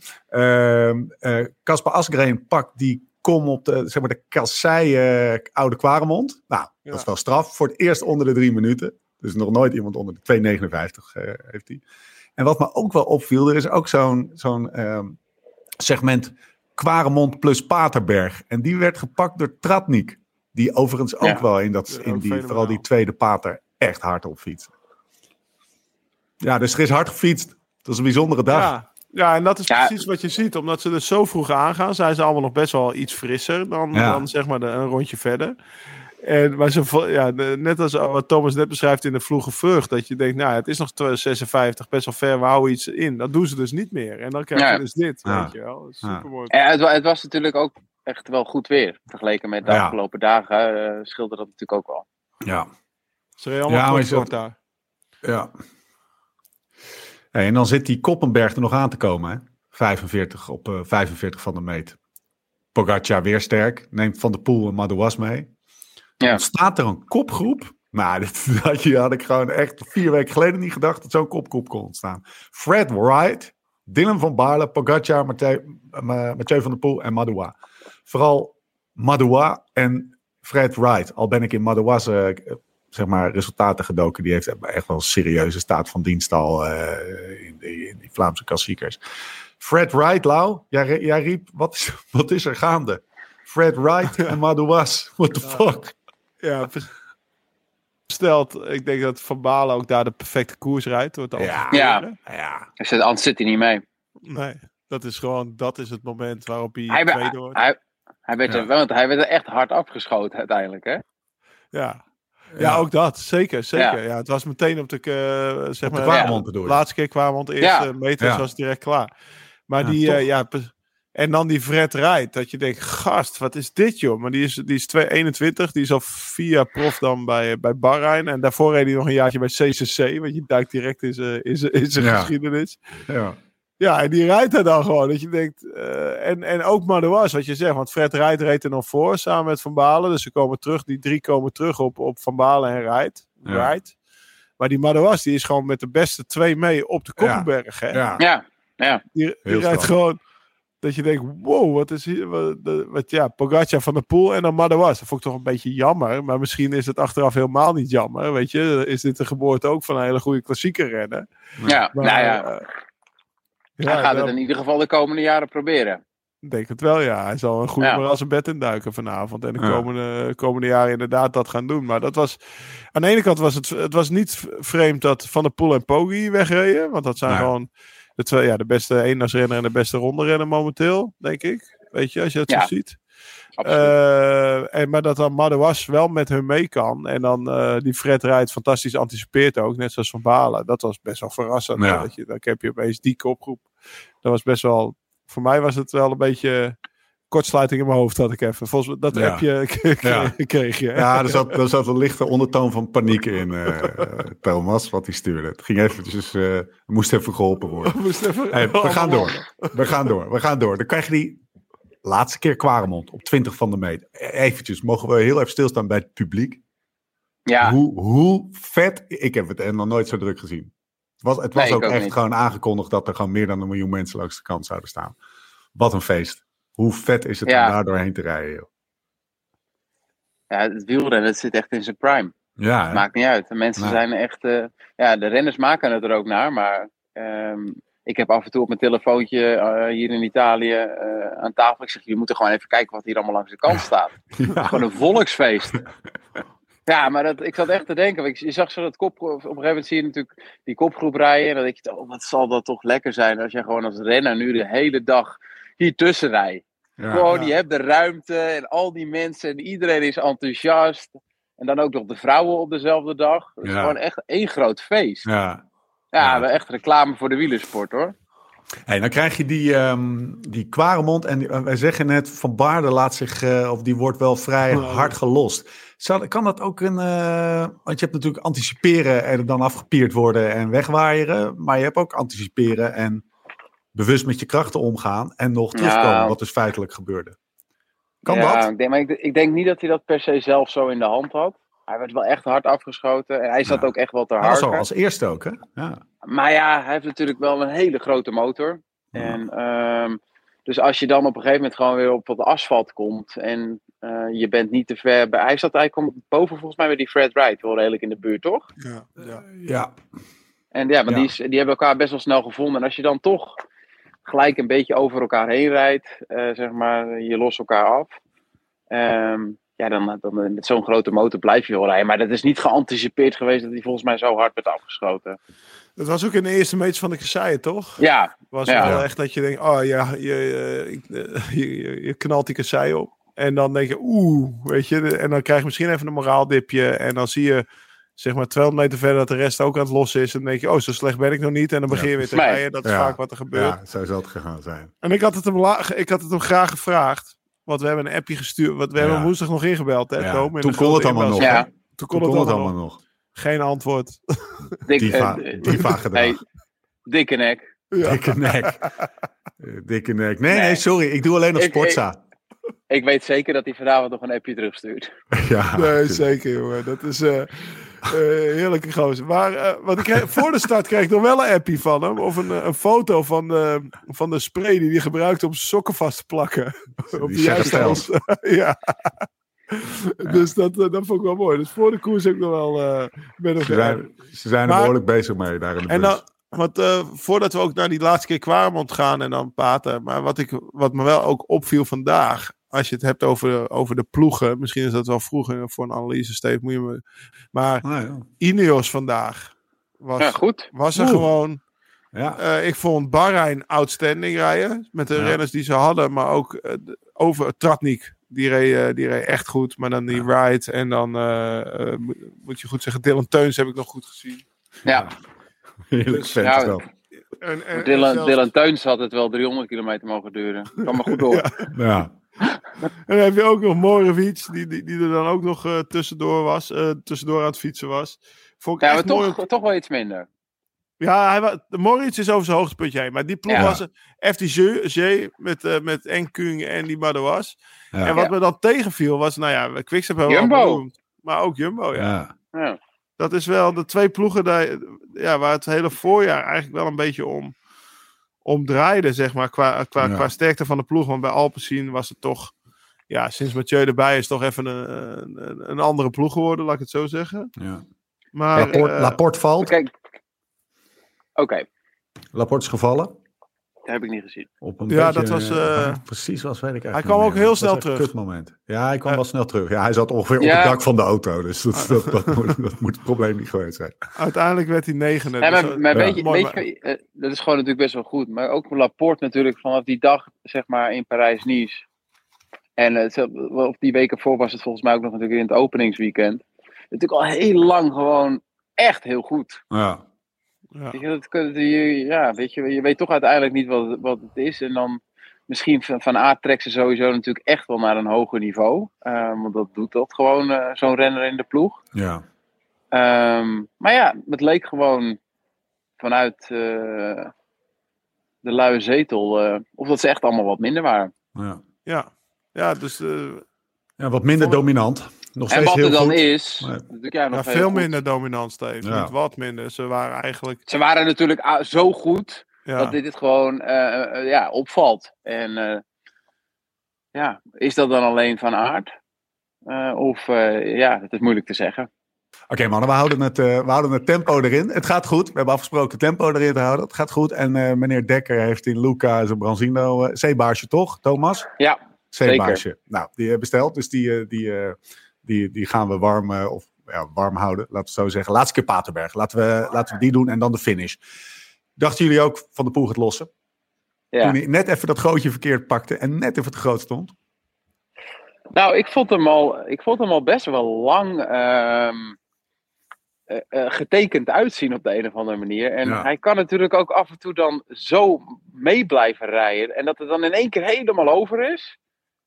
Caspar Asgreen pakt die kom op de, zeg maar de kassei Oude Kwaremond. Nou, ja. dat is wel straf. Voor het eerst onder de drie minuten. Dus nog nooit iemand onder de 2,59 uh, heeft hij. En wat me ook wel opviel, er is ook zo'n zo'n uh, segment Kwaremond plus Paterberg. En die werd gepakt door Tratnik. Die overigens ook ja. wel in, dat, in die, vooral die tweede pater, echt hard op fietsen. Ja, dus er is hard gefietst. Dat is een bijzondere dag. Ja. Ja, en dat is ja. precies wat je ziet. Omdat ze er zo vroeg aangaan, zijn ze allemaal nog best wel iets frisser dan, ja. dan zeg maar de, een rondje verder. En, maar ze, ja, net als wat Thomas net beschrijft in de vroege vreugd, dat je denkt, nou, het is nog 56, best wel ver, we houden iets in. Dat doen ze dus niet meer. En dan krijg je ja. dus dit, weet je wel. Super mooi. Ja, het, het, was natuurlijk ook echt wel goed weer. Vergeleken met de afgelopen dagen uh, scheelde dat natuurlijk ook wel. Ja. Ze reden allemaal ja, kort daar. Ja. Hey, en dan zit die Koppenberg er nog aan te komen. Hè? 45 op uh, 45 van de meet. Pogacar weer sterk. Neemt Van de Poel en Madouas mee. Ja. Staat er een kopgroep. Nou, dat had, je, had ik gewoon echt vier weken geleden niet gedacht dat zo'n kopgroep kon ontstaan. Fred Wright, Dylan van Baarle, Pogacar, Mathieu, Mathieu van der Poel en Madoua. Vooral Madoua en Fred Wright. Al ben ik in Madoua's uh, zeg maar, resultaten gedoken. Die heeft echt wel een serieuze staat van dienst al uh, in, die, in, die, Vlaamse klassiekers. Fred Wright, Lau, jij, jij riep, wat is, wat is er gaande? Fred Wright en Madouas, what the fuck? Ja, stelt, ik denk dat Van Balen ook daar de perfecte koers rijdt. Wordt ja, ja. ja. Anders zit hij niet mee. Nee, dat is gewoon, dat is het moment waarop hij, hij tweede wordt. Hij, hij, werd er, want hij werd er echt hard afgeschoten uiteindelijk, hè? Ja, ja, ook dat. Zeker, zeker. Ja. het was meteen op de, uh, zeg op maar, de bedoel laatste keer kwamen de eerste ja. meters was direct klaar. Maar die, uh, ja, en dan die Fred rijdt, dat je denkt, gast, wat is dit joh? Maar die is, die is 221, die is al via prof dan bij, bij Bahrein. En daarvoor reed hij nog een jaartje bij CCC, want je duikt direct in zijn, in zijn, in zijn geschiedenis. Ja. Ja, en die rijdt er dan gewoon. Dat je denkt, uh, en, en ook Madouas, wat je zegt. Want Fred rijdt reed er nog voor, samen met Van Balen. Dus ze komen terug, die drie komen terug op, op Van Balen en rijdt. Ja. Rijdt. Maar die Madouas, die is gewoon met de beste twee mee op de Koppenberg. Ja. Hè? Ja. ja, ja. Die, die rijdt gewoon, dat je denkt, wow, wat is hier, wat, wat ja, Pogacar van de Poel en dan Madouas. Dat vond ik toch een beetje jammer. Maar misschien is het achteraf helemaal niet jammer, weet je. Is dit de geboorte ook van een hele goede klassieke rennen. Ja, maar, nou ja. Uh, ja, hij gaat het in ieder geval de komende jaren proberen. Ik denk het wel, ja. Hij zal een goede ja. als een bed induiken vanavond. En de komende, ja. komende jaren inderdaad dat gaan doen. Maar dat was... Aan de ene kant was het, het was niet vreemd dat Van der Poel en Poggi wegreden. Want dat zijn nee. gewoon de, twee, ja, de beste eendagsrenner en de beste ronde momenteel, denk ik. Weet je, als je het ja. zo ziet. Uh, en, maar dat dan Madouas wel met hun mee kan. En dan uh, die Fred rijdt fantastisch anticipeert ook. Net zoals Van Balen. Dat was best wel verrassend. Ja. Dat je, dan heb je opeens die kopgroep. Dat was best wel... Voor mij was het wel een beetje kortsluiting in mijn hoofd had ik even. Volgens dat ja. appje ja. kreeg je. Ja, er zat, er zat een lichte ondertoon van paniek in, uh, Thomas, wat hij stuurde. Het ging eventjes, uh, moest even geholpen worden. Moest even, hey, we gaan door. We gaan door. We gaan door. Dan krijg je die laatste keer Kwaremond op 20 van de meter. Eventjes, mogen we heel even stilstaan bij het publiek. Ja. Hoe, hoe vet, ik heb het nog nooit zo druk gezien. Het was, het was Nee, ook ook echt niet. gewoon aangekondigd dat er gewoon meer dan een miljoen mensen langs de kant zouden staan. Wat een feest. Hoe vet is het Ja. om daar doorheen te rijden, joh. Ja, het wielrennen het zit echt in zijn prime. Ja, Maakt niet uit. De mensen zijn echt. Uh, ja, de renners maken het er ook naar. Maar um, ik heb af en toe op mijn telefoontje uh, hier in Italië uh, aan tafel. Ik zeg: jullie moeten gewoon even kijken wat hier allemaal langs de kant staat. Ja. Gewoon een volksfeest. Ja, maar dat, ik zat echt te denken. Ik, je zag zo dat kop. Op een gegeven moment zie je natuurlijk die kopgroep rijden. En dan denk je: oh, wat zal dat toch lekker zijn als je gewoon als renner nu de hele dag hier tussen rijdt. Ja, gewoon, je hebt de ruimte en al die mensen en iedereen is enthousiast. En dan ook nog de vrouwen op dezelfde dag. Het is gewoon echt één groot feest. Ja, ja, echt reclame voor de wielersport hoor. Hey, dan krijg je die, um, die Kwaremond. En uh, wij zeggen net, Van Baarden laat zich, uh, of die wordt wel vrij hard gelost. Zou, kan dat ook een, uh, want je hebt natuurlijk anticiperen en dan afgepierd worden en wegwaaieren. Maar je hebt ook anticiperen en bewust met je krachten omgaan en nog terugkomen, wat dus feitelijk gebeurde. Kan ja, dat? Ik denk, maar ik, ik, denk niet dat hij dat per se zelf zo in de hand had. Hij werd wel echt hard afgeschoten en hij zat ook echt wel te hard. Zo als eerste ook, hè? Ja. Maar ja, hij heeft natuurlijk wel een hele grote motor. En, um, dus als je dan op een gegeven moment gewoon weer op wat asfalt komt en uh, je bent niet te ver bij. Hij zat eigenlijk boven volgens mij bij die Fred Wright, wel redelijk in de buurt, toch? Ja. ja. ja. En ja, maar Die, die hebben elkaar best wel snel gevonden. En als je dan toch gelijk een beetje over elkaar heen rijdt, uh, zeg maar, je lost elkaar af. Um, ja, dan, dan met zo'n grote motor blijf je wel rijden. Maar dat is niet geanticipeerd geweest dat hij volgens mij zo hard werd afgeschoten. Dat was ook in de eerste meters van de kasseien, toch? Ja. Was ja. wel echt dat je denkt, oh ja, je, je, je, je knalt die kasseien op. En dan denk je, oeh, weet je. En dan krijg je misschien even een moraaldipje. En dan zie je zeg maar 200 meter verder dat de rest ook aan het lossen is. En dan denk je, oh, zo slecht ben ik nog niet. En dan begin je weer te rijden. Dat is vaak wat er gebeurt. Ja, zo zou het gegaan zijn. En ik had het hem, ik had het hem graag gevraagd. Want we hebben een appje gestuurd. Want we hebben woensdag nog ingebeld, hè, Tom, Toen kon het allemaal nog. Toen kon, het, allemaal nog. Geen antwoord. Dik, diva, uh, diva gedrag. dikke nek. Dikke nek. dikke nek. Nee, nee, sorry. Ik doe alleen nog Sportza. Ik, weet zeker dat hij vanavond nog een appje terugstuurt. ja, nee, zeker, jongen. Dat is... Uh, uh, heerlijke gozer. Maar uh, wat ik voor de start kreeg ik nog wel een appie van hem. Of een, een foto van de, van de spray die hij gebruikte om sokken vast te plakken. op die juiste ja. Dus dat, dat vond ik wel mooi. Dus voor de koers heb ik nog wel. Uh, ben ze, zijn, ze zijn er behoorlijk bezig mee daar in de en dan, want voordat we ook naar die laatste keer Kwaremond gaan en dan praten. Maar wat, ik, wat me wel ook opviel vandaag als je het hebt over, over de ploegen, misschien is dat wel vroeger voor een analyse, Steve, moet je me... Maar ah, ja. Ineos vandaag was, ja, goed. was er gewoon... Ja. Uh, ik vond Bahrein outstanding rijden. Met de renners die ze hadden. Maar ook uh, over Tratnik. Die reed, uh, die reed echt goed. Maar dan die Wright. En dan moet je goed zeggen. Dylan Teuns heb ik nog goed gezien. Ja. Heerlijk dus, ja, wel. En, en, Dylan, zelfs... Dylan Teuns had het wel 300 kilometer mogen duren. Kan maar goed door. ja en dan heb je ook nog Morevic, die, die, die er dan ook nog uh, tussendoor was, uh, tussendoor aan het fietsen was. Vond ik ja, maar toch, toch wel iets minder. Ja, hij was, Moritz is over zijn hoogtepuntje heen. Maar die ploeg ja. was FDG met, uh, met Enkung en die Madouas. Ja. En wat ja. me dan tegenviel was, nou ja, Quickstep hebben we Jumbo. Maar ook Jumbo, ja. ja. Dat is wel de twee ploegen daar, ja, waar het hele voorjaar eigenlijk wel een beetje om omdraaide, zeg maar, qua, qua, ja. qua sterkte van de ploeg. Want bij Alpecin was het toch, ja, sinds Mathieu erbij is toch even een, een, een andere ploeg geworden, laat ik het zo zeggen. Ja. Maar, Laporte, uh, Laporte valt. Okay. Laporte is gevallen. Dat heb ik niet gezien. Op een ja, beetje, dat was. Uh, precies was, weet ik Hij kwam ook heel snel terug. Kut moment. Ja, hij kwam uh, wel snel terug. Ja, hij zat ongeveer ja. op het dak van de auto. Dus dat, dat, dat, moet, dat, moet, het probleem niet geweest zijn. Uiteindelijk werd hij negende. Ja, maar, dus, maar weet je, weet je, dat is gewoon natuurlijk best wel goed. Maar ook Laporte natuurlijk vanaf die dag, zeg maar, in Parijs-Nice. En uh, op die weken voor was het volgens mij ook nog natuurlijk in het openingsweekend. Natuurlijk al heel lang gewoon echt heel goed. Ja. Ja. Weet je, ja, weet je, je weet toch uiteindelijk niet wat, wat het is. En dan misschien van, van aard trekt ze sowieso natuurlijk echt wel naar een hoger niveau. Uh, want dat doet dat gewoon, uh, zo'n renner in de ploeg. Ja. Um, maar ja, het leek gewoon vanuit uh, de luie zetel. of dat ze echt allemaal wat minder waren. Ja, ja. ja dus. ja, wat minder dominant. Nog en wat er dan goed. is. Maar, ja, nog veel goed. minder dominant, Steve. Ja. Niet wat minder. Ze waren eigenlijk. Ze waren natuurlijk zo goed ja. dat dit het gewoon uh, uh, ja, opvalt. En uh, ja, is dat dan alleen van aard? of ja, dat is moeilijk te zeggen. Oké mannen, we houden, het, uh, we houden het tempo erin. Het gaat goed. We hebben afgesproken tempo erin te houden. Het gaat goed. En uh, meneer Dekker heeft in Luca zijn Branzino uh, zeebaarsje toch, Thomas? Ja, zeebaarsje. Zeker. Nou, die besteld. Dus die, die, die, die gaan we warm, of, ja, warm houden, laten we het zo zeggen. Laatste keer Paterberg. Laten we, laten we die doen en dan de finish. Dachten jullie ook van de poel gaat lossen? Ja. Toen hij net even dat gootje verkeerd pakte en net even te groot stond? Nou, ik vond hem al, ik vond hem al best wel lang uh, uh, getekend uitzien op de een of andere manier. En hij kan natuurlijk ook af en toe dan zo mee blijven rijden. En dat het dan in één keer helemaal over is.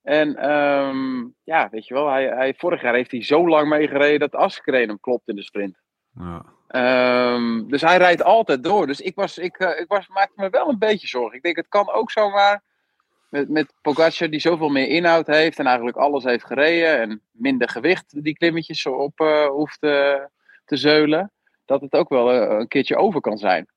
En um, ja, weet je wel, hij, hij, vorig jaar heeft hij zo lang meegereden dat Askreen hem klopt in de sprint. Ja. Um, dus hij rijdt altijd door. Dus ik, was, ik, uh, ik was, maakte me wel een beetje zorgen. Ik denk, het kan ook zomaar met, met Pogacar die zoveel meer inhoud heeft en eigenlijk alles heeft gereden en minder gewicht die klimmetjes op uh, hoeft uh, te zeulen, dat het ook wel uh, een keertje over kan zijn.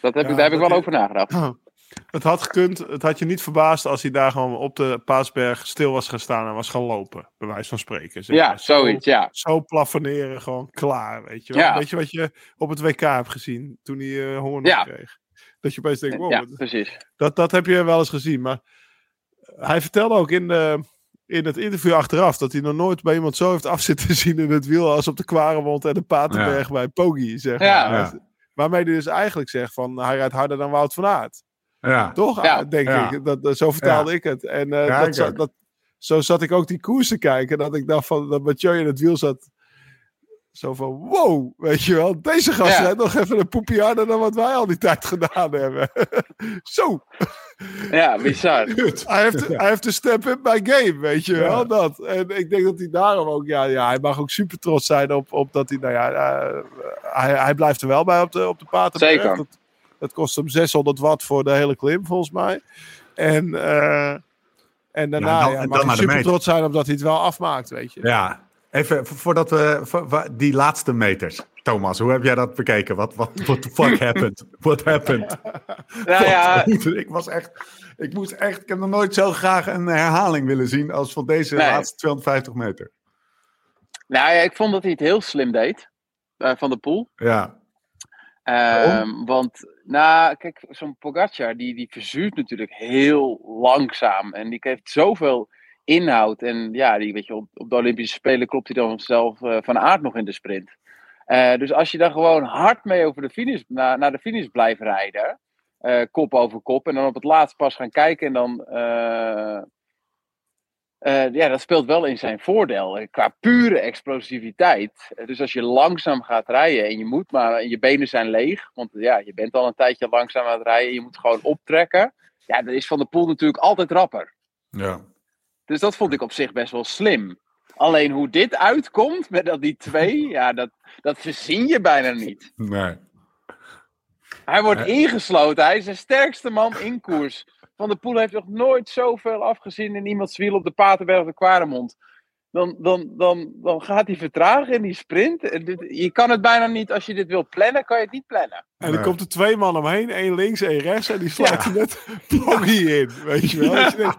dat heb ja, ik, daar heb ik wel over nagedacht. Het had gekund, het had je niet verbaasd als hij daar gewoon op de Paasberg stil was gaan staan en was gaan lopen, bij wijze van spreken. Zeg ja, zoiets, ja. Zo plafonneren, gewoon klaar, weet je wel. Ja. Weet je wat je op het WK hebt gezien toen hij uh, hoorn ja. kreeg? Dat je opeens denkt, wow, ja, precies. Dat, dat heb je wel eens gezien. Maar hij vertelde ook in, de, in het interview achteraf dat hij nog nooit bij iemand zo heeft afzitten zien in het wiel als op de Kwaremond en de Paterberg bij Poggi, zeg maar. Ja. Waarmee hij dus eigenlijk zegt van hij rijdt harder dan Wout van Aert. Ja. Toch? Ja. Denk ik. Dat, zo vertaalde ik het. En uh, dat, dat, zo zat ik ook die koers te kijken. Dat ik dacht van dat Mathieu in het wiel zat. Zo van, wow, weet je wel, deze gast ja. nog even een poepje harder dan wat wij al die tijd gedaan hebben. Zo. Ja, bizar. hij, heeft, hij heeft een step in my game, weet je wel, dat. En ik denk dat hij daarom ook, ja, ja hij mag ook super trots zijn op, op dat hij, nou ja, uh, hij, hij blijft er wel bij op de, op de paterberg. Zeker. Dat, dat kost hem 600 watt voor de hele klim, volgens mij. En, uh, en daarna ja, dan, ja, mag hij super trots zijn omdat hij het wel afmaakt, weet je. Ja, Even voordat we voor, die laatste meters. Thomas, hoe heb jij dat bekeken? Wat what, what the fuck happened? What happened? Nou ja, ik was echt, ik moest echt, ik heb nog nooit zo graag een herhaling willen zien als van deze laatste 250 meter. Nou ja, ik vond dat hij het heel slim deed uh, van de pool. Ja. Um, want, nou, kijk, zo'n Pogacar, die, die verzuurt natuurlijk heel langzaam. En die heeft zoveel inhoud. En ja, die, weet je, op, de Olympische Spelen klopt hij dan zelf uh, van aard nog in de sprint. Uh, dus als je dan gewoon hard mee over de finish, naar, naar de finish blijft rijden, uh, kop over kop, en dan op het laatst pas gaan kijken en dan. Ja, dat speelt wel in zijn voordeel. Qua pure explosiviteit. dus als je langzaam gaat rijden en je moet maar, en je benen zijn leeg, want ja, je bent al een tijdje langzaam aan het rijden, je moet gewoon optrekken. Ja, dan is Van de Poel natuurlijk altijd rapper. Ja. Dus dat vond ik op zich best wel slim. Alleen hoe dit uitkomt met dat die twee, ja, dat, dat verzin je bijna niet. Nee. Hij wordt ingesloten. Hij is de sterkste man in koers. Van der Poel heeft nog nooit zoveel afgezien in iemands wiel op de Paterberg de Kwaremond. Dan, dan, dan, dan gaat hij vertragen in die sprint. Je kan het bijna niet, als je dit wil plannen, kan je het niet plannen. En dan komt er twee man omheen, één links, één rechts. En die sluit ja. net Poggy in, weet je wel. Ja.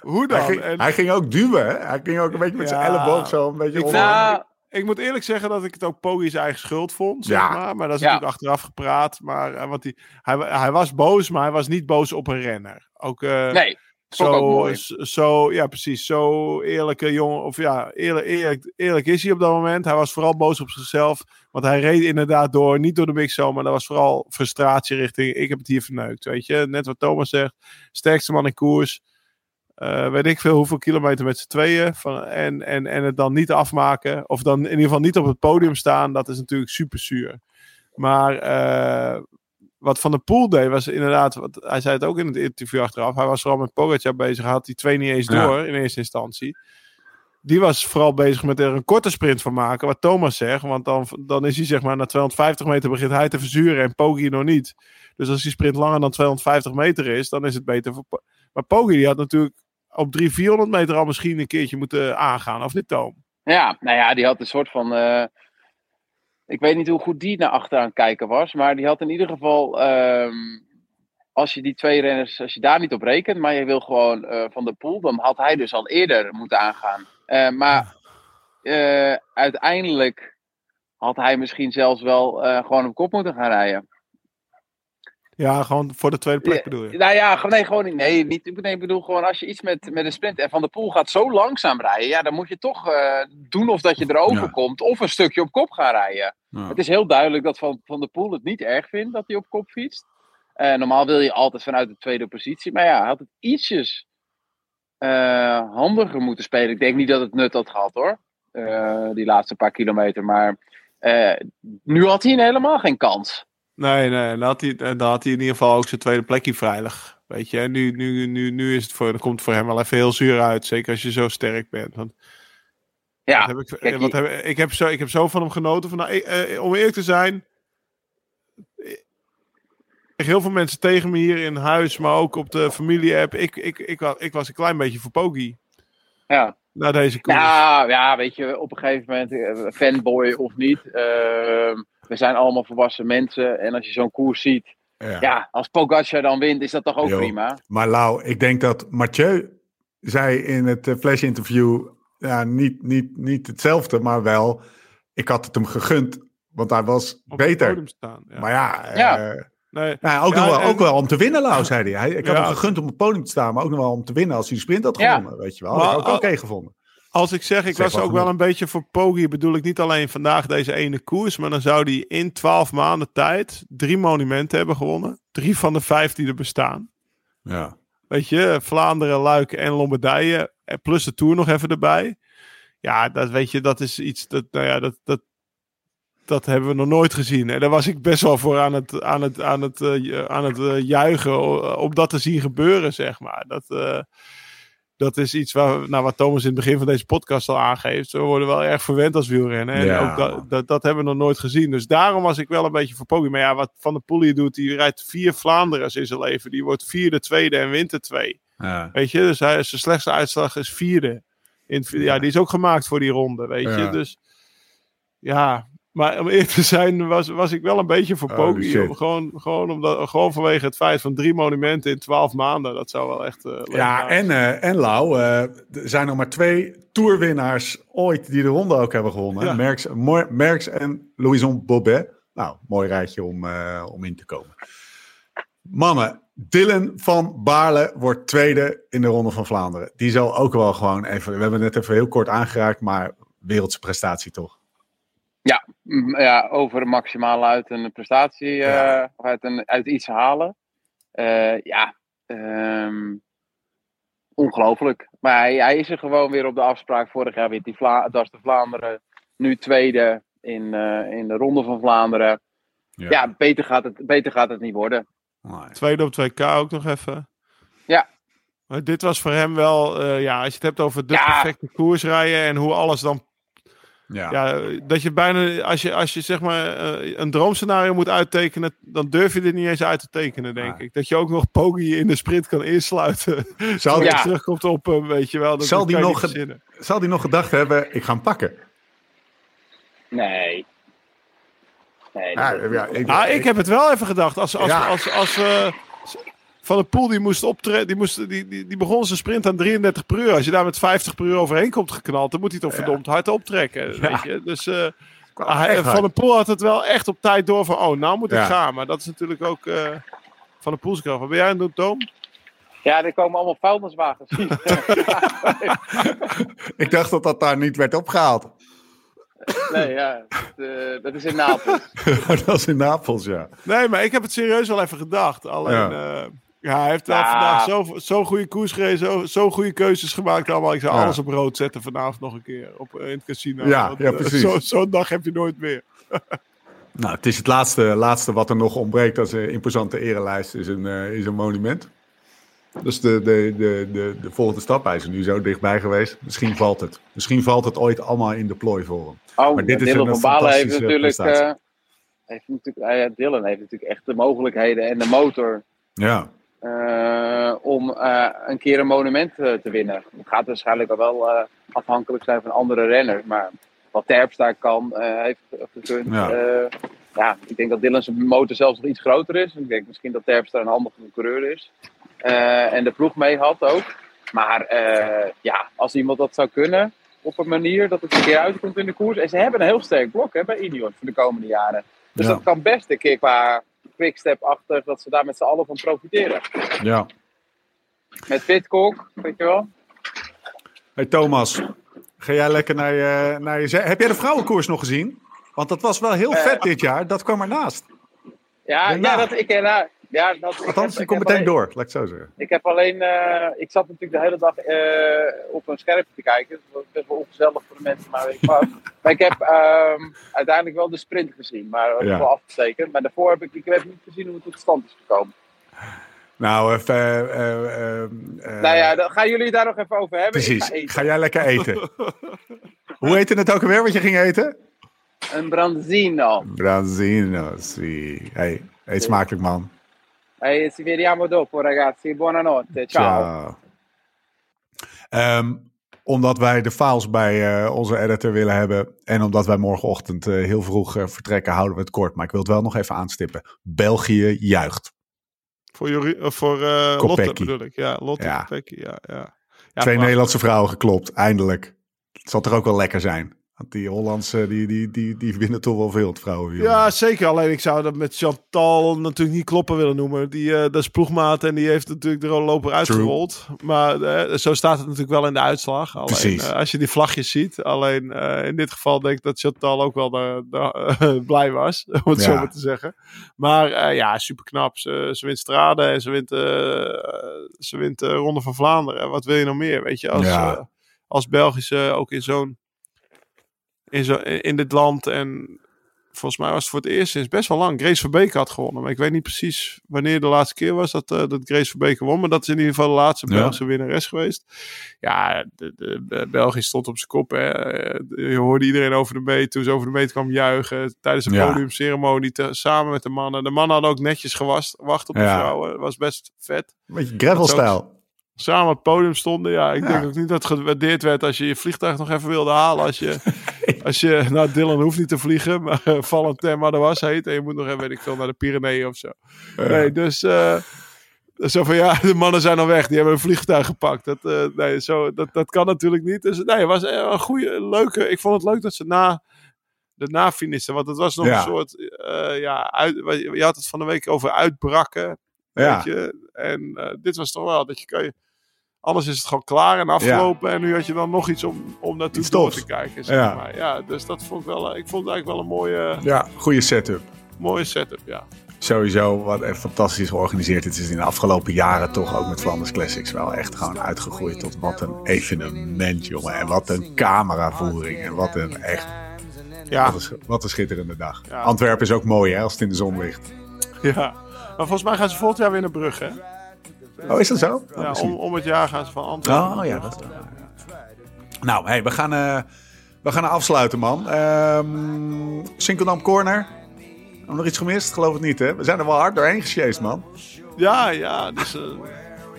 Hoe dan? Hij ging, en... hij ging, ook duwen, hè? Hij ging ook een beetje met zijn elleboog zo een beetje ik, nou, ik, moet eerlijk zeggen dat ik het ook Poggi's eigen schuld vond, zeg ja. maar. Maar dat is natuurlijk achteraf gepraat. Maar uh, want die, hij, hij was boos, maar hij was niet boos op een renner. Ook, uh, nee. Zo, zo, ja, precies. Zo eerlijke jongen. Of ja, eerlijk, eerlijk, eerlijk is hij op dat moment. Hij was vooral boos op zichzelf. Want hij reed inderdaad door. Niet door de mixo, maar dat was vooral frustratie richting. Ik heb het hier verneukt. Weet je, net wat Thomas zegt. Sterkste man in koers. Uh, weet ik veel hoeveel kilometer met z'n tweeën. Van, en, en, en het dan niet afmaken. Of dan in ieder geval niet op het podium staan. Dat is natuurlijk super zuur. Maar uh, wat Van der Poel deed was inderdaad. Wat, hij zei het ook in het interview achteraf. Hij was vooral met Pogacar bezig. Had die twee niet eens door in eerste instantie. Die was vooral bezig met er een korte sprint van maken. Wat Thomas zegt. Want dan, dan is hij zeg maar na 250 meter begint hij te verzuren. En Poggi nog niet. Dus als die sprint langer dan 250 meter is. Dan is het beter voor. Maar Poggi die had natuurlijk op 300, 400 meter al misschien een keertje moeten aangaan, of niet, Toom? Ja, nou ja, die had een soort van. Uh, ik weet niet hoe goed die naar achteraan kijken was, maar die had in ieder geval. Um, als je die twee renners, als je daar niet op rekent, maar je wil gewoon uh, van de pool, dan had hij dus al eerder moeten aangaan. Uh, maar eh, uiteindelijk had hij misschien zelfs wel eh, gewoon op kop moeten gaan rijden. Ja, gewoon voor de tweede plek bedoel je? Nou ja, gewoon- nee, gewoon niet. Nee, niet, nee, ik bedoel gewoon als je iets met, met een sprint en Van der Poel gaat zo langzaam rijden, ja, dan moet je toch eh, doen of dat je erover Ja. komt of een stukje op kop gaan rijden. Ja. Het is heel duidelijk dat Van, van der Poel het niet erg vindt dat hij op kop fietst. Eh, normaal wil je altijd vanuit de tweede positie, maar ja, hij had het ietsjes eh, handiger moeten spelen. Ik denk niet dat het nut had gehad hoor, eh, die laatste paar kilometer, maar eh, nu had hij helemaal geen kans. Nee, nee, dan had, hij, dan had hij in ieder geval ook zijn tweede plekje veilig. Weet je, en nu, nu, nu, nu is het voor, dat komt voor hem wel even heel zuur uit. Zeker als je zo sterk bent. Want Ja, wat heb ik, kijk, wat heb, ik, heb zo, ik heb zo van hem genoten. Van, nou, ik- eh, om eerlijk te zijn. Ik heel veel mensen tegen me hier in huis, maar ook op de familie-app. Ik, ik, ik, wa- ik was een klein beetje voor Pogi. ja. Na deze koers. Nou ja, weet je, op een gegeven moment, eh, fanboy of niet. ehm, we zijn allemaal volwassen mensen. En als je zo'n koers ziet, Ja. ja, als Pogacar dan wint, is dat toch ook prima. Maar Lau, ik denk dat Mathieu zei in het eh, flash interview ja, niet, niet, niet hetzelfde, maar wel, ik had het hem gegund, want hij was op beter. staan. Ja. Maar ja, Ja. eh, nee, nou, ook, Ja, nog wel, en- ook wel om te winnen, Lau, zei hij. hij ik had Ja. hem gegund om op het podium te staan, maar ook nog wel om te winnen als hij de sprint had Ja. gewonnen, weet je wel. Had ik ook al- oké gevonden. Als ik zeg, ik Zeg was ook wel een beetje voor Poggi, bedoel ik niet alleen vandaag deze ene koers, maar dan zou hij in 12 maanden tijd drie monumenten hebben gewonnen. Drie van de vijf die er bestaan. Ja. Weet je, Vlaanderen, Luik en Lombardije. En plus de Tour nog even erbij. Ja, dat weet je, dat is iets, dat, nou ja, dat, dat, dat hebben we nog nooit gezien. En daar was ik best wel voor aan het, aan het, aan het, eh, aan het eh, juichen om dat te zien gebeuren, zeg maar. Dat, eh, dat is iets waar, nou, wat Thomas in het begin van deze podcast al aangeeft. We worden wel erg verwend als wielrennen. En Ja, ook dat, dat, dat hebben we nog nooit gezien. Dus daarom was ik wel een beetje voor Poggi. Maar ja, wat Van der Poel hier doet, die rijdt vier Vlaanderen's in zijn leven. Die wordt vierde, tweede en wint er twee. Ja. Weet je, dus hij, zijn slechtste uitslag is vierde. In, ja, die is ook gemaakt voor die ronde, weet je. Dus ja, maar om eerlijk te zijn was, was ik wel een beetje voor. Om- Gewoon, gewoon, omdat, gewoon vanwege het feit van drie monumenten in twaalf maanden. Dat zou wel echt... eh, Ja, en, eh, en Lau, eh, er zijn nog maar twee toerwinnaars ooit die de ronde ook hebben gewonnen. Ja. Merckx, Mo- Merckx en Louison Bobet. Nou, mooi rijtje om, om in te komen. Mannen, Dylan van Baarle wordt tweede in de Ronde van Vlaanderen. Die zal ook wel gewoon even, we hebben het net even heel kort aangeraakt, maar wereldse prestatie toch? Mm, Ja, over maximaal uit een prestatie, eh, Ja. of uit, een, uit iets halen. Eh, ja, ehm, ongelooflijk. Maar hij, hij is er gewoon weer op de afspraak. Vorig jaar wint hij Vla dat is de Vlaanderen. Nu tweede in, eh, in de Ronde van Vlaanderen. Ja, beter, gaat het, beter gaat het niet worden. Nee. Tweede op 2K ook nog even. Ja. Maar dit was voor hem wel, ja, als je het hebt over de Ja. perfecte koersrijden en hoe alles dan, Ja. ja, dat je bijna, als je, als je zeg maar eh, een droomscenario moet uittekenen, dan durf je dit niet eens uit te tekenen, denk ik. Dat je ook nog Poggi in de sprint kan insluiten. Zal, Als die, je Ja. terugkomt op hem, weet je wel. Dat, Zal die nog zal die nog gedacht hebben, ik ga hem pakken? Nee. Nee, Ja, dat- ja, ik, Ah, ik heb het wel even gedacht. Als, als, Ja. als, als, eh, Van der Poel die moest optreden, die, moest, die, die, die begon zijn sprint aan 33 per uur. Als je daar met 50 per uur overheen komt geknald, dan moet hij toch verdomd hard optrekken. Weet je? Dus eh, ah, hij- Van der Poel had het wel echt op tijd door van, oh, nou moet ik Ja. gaan. Maar dat is natuurlijk ook eh, Van der Poels kracht. Wat ben jij aan het doen, Toom? Ja, er komen allemaal vuilniswagens. ik dacht dat dat daar niet werd opgehaald. nee, ja. Dat, eh, dat is in Napels. dat is in Napels, ja. Nee, maar ik heb het serieus wel even gedacht. Alleen, Ja. Ja hij heeft Ja. vandaag zo'n zo goede koers gereden, zo, zo goede keuzes gemaakt allemaal. Ik zou Ja. alles op rood zetten vanavond nog een keer op, eh, in het casino. Ja, Want, ja, eh, precies. zo- Zo'n dag heb je nooit meer. Nou, het is het laatste, laatste wat er nog ontbreekt als een imposante erelijst, is een, eh, is een monument. Dus de, de, de, de, de volgende stap, hij is er nu zo dichtbij geweest. Misschien valt het. Misschien valt het ooit allemaal in de plooi voor hem. Oh, Maar dit is een van Balen heeft natuurlijk, eh, heeft natuurlijk eh, Dylan heeft natuurlijk echt de mogelijkheden en de motor Ja, eh, om eh, een keer een monument eh, te winnen. Het gaat waarschijnlijk wel eh, afhankelijk zijn van andere renners, maar wat Terpstra kan, heeft gekund. Ja. Ja. ja, ik denk dat Dylan zijn motor zelfs nog iets groter is. Ik denk misschien dat Terpstra een handige coureur is. En de ploeg mee had ook. Maar ja, als iemand dat zou kunnen, op een manier dat het een keer uitkomt in de koers. En ze hebben een heel sterk blok hè, bij Ineos voor de komende jaren. Dus Ja. dat kan best een keer qua quickstep achter dat ze daar met z'n allen van profiteren. Ja. Met Pitcock, weet je wel. Hey Thomas, ga jij lekker naar je, naar je... Heb jij de vrouwenkoers nog gezien? Want dat was wel heel Eh, vet dit jaar. Dat kwam ernaast. Ja, Daarna. ja dat ik. Nou, ja, dat, ik Althans, heb- ik komt meteen alleen- door. Laat ik zo zeggen. Ik heb alleen, eh, ik zat natuurlijk de hele dag eh, op een schermpje te kijken. Dat was best wel ongezellig voor de mensen, maar ik wat. maar ik heb ehm, uiteindelijk wel de sprint gezien, maar dat is Ja. wel afgetekend. Maar daarvoor heb ik, ik heb niet gezien hoe het tot stand is gekomen. Nou, even... eh, eh, eh, nou ja, dan gaan jullie het daar nog even over hebben. Ik Precies. ga jij lekker eten. Hoe heette het ook alweer wat je ging eten? Een branzino. Brazino, sì. Hey, eet smakelijk man. Hey, ci vediamo dopo ragazzi, buonanotte, ciao. Ciao. Ehm, omdat wij de files bij eh, onze editor willen hebben. En omdat wij morgenochtend eh, heel vroeg eh, vertrekken, houden we het kort. Maar ik wil het wel nog even aanstippen. België juicht. Voor, Jori, eh, voor eh, Lotte bedoel ik. Ja, Lotte Ja. Kopecky, ja. ja. ja Twee. Nederlandse vrouwen geklopt, eindelijk. Het zal toch ook wel lekker zijn. Want die Hollandse, die, die, die, die winnen toch wel veel, het vrouwenwiel. Ja, zeker. Alleen ik zou dat met Chantal natuurlijk niet kloppen willen noemen. Die, eh, dat is ploegmaat en die heeft natuurlijk de rode loper uitgerold. Maar eh, zo staat het natuurlijk wel in de uitslag. Alleen, eh, als je die vlagjes ziet. Alleen in dit geval denk ik dat Chantal ook wel de, de- blij was. Om het Ja. zo maar te zeggen. Maar ja, super knap. Ze, ze wint Strade en ze wint, ze wint de Ronde van Vlaanderen. Wat wil je nog meer? Weet je, als, Ja. als Belgische ook in zo'n in, zo, in dit land. En volgens mij was het voor het eerst sinds best wel lang. Grace Verbeek had gewonnen. Maar ik weet niet precies wanneer de laatste keer was dat, eh, dat Grace Verbeek won. Maar dat is in ieder geval de laatste Ja. Belgische winnares geweest. Ja, de, de, de België stond op zijn kop. Hè. Eh, Je hoorde iedereen over de meet. Toen ze over de meet kwam juichen. Tijdens de Ja. podiumceremonie te- samen met de mannen. De mannen hadden ook netjes gewast, wacht op de Ja. vrouwen. Dat was best vet Beetje gravelstijl. samen op het podium stonden. Ja, ik Ja. denk ook niet dat het gewaardeerd werd als je je vliegtuig nog even wilde halen. Als je, als je nou, Dylan hoeft niet te vliegen, maar uh, Valentin was heet. En je moet nog even, weet ik veel, naar de Pyreneeën of zo. Nee, dus eh, zo van ja, de mannen zijn al weg. Die hebben een vliegtuig gepakt. Dat, eh, nee, zo, dat, dat kan natuurlijk niet. Dus nee, het was een goede, leuke. Ik vond het leuk dat ze na de nafinisten, want het was nog Ja. een soort, eh, ja, uit, je had het van de week over uitbrakken. Ja. Weet je? En eh, dit was toch wel dat je kan je. Anders is het gewoon klaar en afgelopen. En nu had je dan nog iets om, om naartoe Iets door te kijken. Zeg Ja. maar. ja, dus dat vond ik wel. Ik vond het eigenlijk wel een mooie, Ja, goede setup. mooie setup. Ja. Sowieso wat echt fantastisch georganiseerd. Het is in de afgelopen jaren toch ook met Flanders Classics wel echt gewoon uitgegroeid tot wat een evenement, jongen. En wat een cameravoering. En wat een echt, Ja, wat een, wat een schitterende dag. Ja. Antwerpen is ook mooi hè, als het in de zon ligt. ja. Maar volgens mij gaan ze volgend jaar weer naar Brugge. Hè? Oh, is dat zo? Oh, Ja, misschien. om, om het jaar gaan ze van Antwerpen. Oh ja, dat is. Nou, hey, we gaan, eh, we gaan afsluiten, man. Ehm Sinkeldam Corner. Hebben we nog iets gemist? Geloof het niet, hè? We zijn er wel hard doorheen gesjeest, man. Ja, ja. Dus een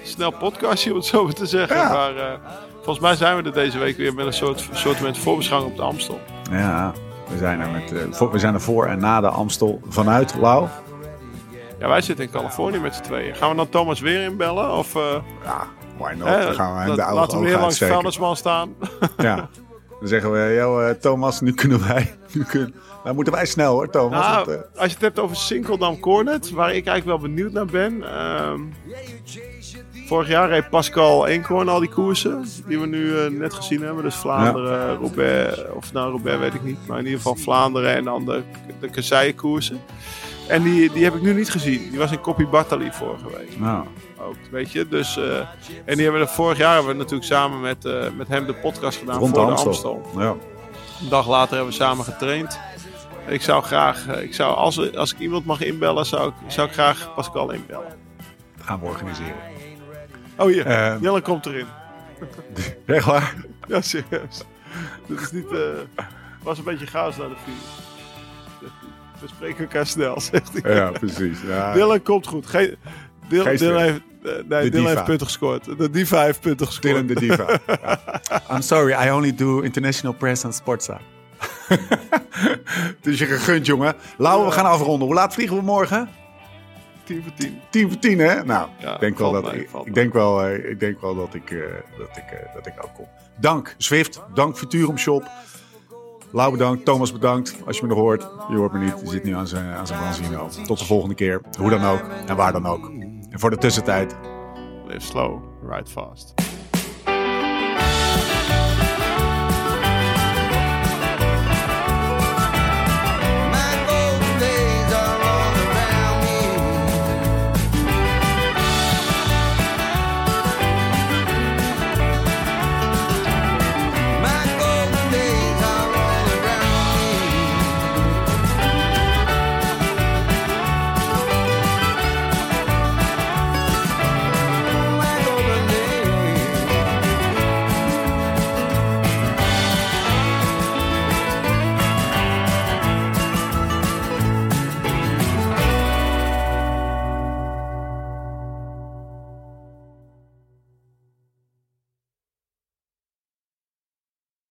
snel podcastje, om het zo te zeggen. Ja. Maar eh, volgens mij zijn we er deze week weer met een soort, soort met voorbeschouwing op de Amstel. Ja, we zijn er, met, eh, voor, we zijn er voor en na de Amstel vanuit, Lau. Ja, wij zitten in Californië met z'n tweeën. Gaan we dan Thomas weer inbellen? Of eh, Ja, why not? hè, Dan gaan we hem de oude laten we weer langs de vuilnisman staan? Ja. Dan zeggen we, yo, eh, Thomas, nu kunnen wij... Nu kunnen, nou moeten wij snel hoor, Thomas. Nou, want, eh, als je het hebt over Sinkeldam Cornet, waar ik eigenlijk wel benieuwd naar ben. ehm, vorig jaar reed Pascal Eenkhoorn al die koersen die we nu net gezien hebben. Dus Vlaanderen, Roubaix, of nou Roubaix weet ik niet. Maar in ieder geval Vlaanderen en dan de, de kasseien-koersen. En die, die heb ik nu niet gezien. Die was in Copy Bartali vorige week nou, ook, weet je. Dus, eh, en die hebben we vorig jaar hebben we natuurlijk samen met, eh, met hem de podcast gedaan rond voor de de Amstel. Amstel. Ja. Een dag later hebben we samen getraind. Ik zou graag, eh, ik zou, als, als ik iemand mag inbellen, zou ik, zou ik graag Pascal inbellen. Dat gaan we organiseren. Oh hier, Jelle komt erin. Echt waar? Ja, serieus. Dit is niet, was een beetje chaos naar de finish. We spreken elkaar snel, zegt hij. Ja, precies. Ja. Dylan komt goed. Geen, Dylan, heeft, eh, nee, Dylan heeft punten gescoord. De diva heeft punten gescoord. Dylan de Diva. Ja. I'm sorry, I only do international press and sportza. Het is je gegund, jongen. Lau, we gaan afronden. Hoe laat vliegen we morgen? 10 voor 10. 10 voor 10, hè? Nou, Ja, ik denk wel dat ik, ik denk wel, eh, ik denk wel dat ik, eh, dat ik, eh, dat ik ook kom. Dank Zwift, dank Futurum Shop. Lau bedankt, Thomas bedankt. Als je me nog hoort, je hoort me niet. Je zit nu aan zijn, aan zijn Branzino. Tot de volgende keer, hoe dan ook en waar dan ook. En voor de tussentijd, Live slow, ride fast.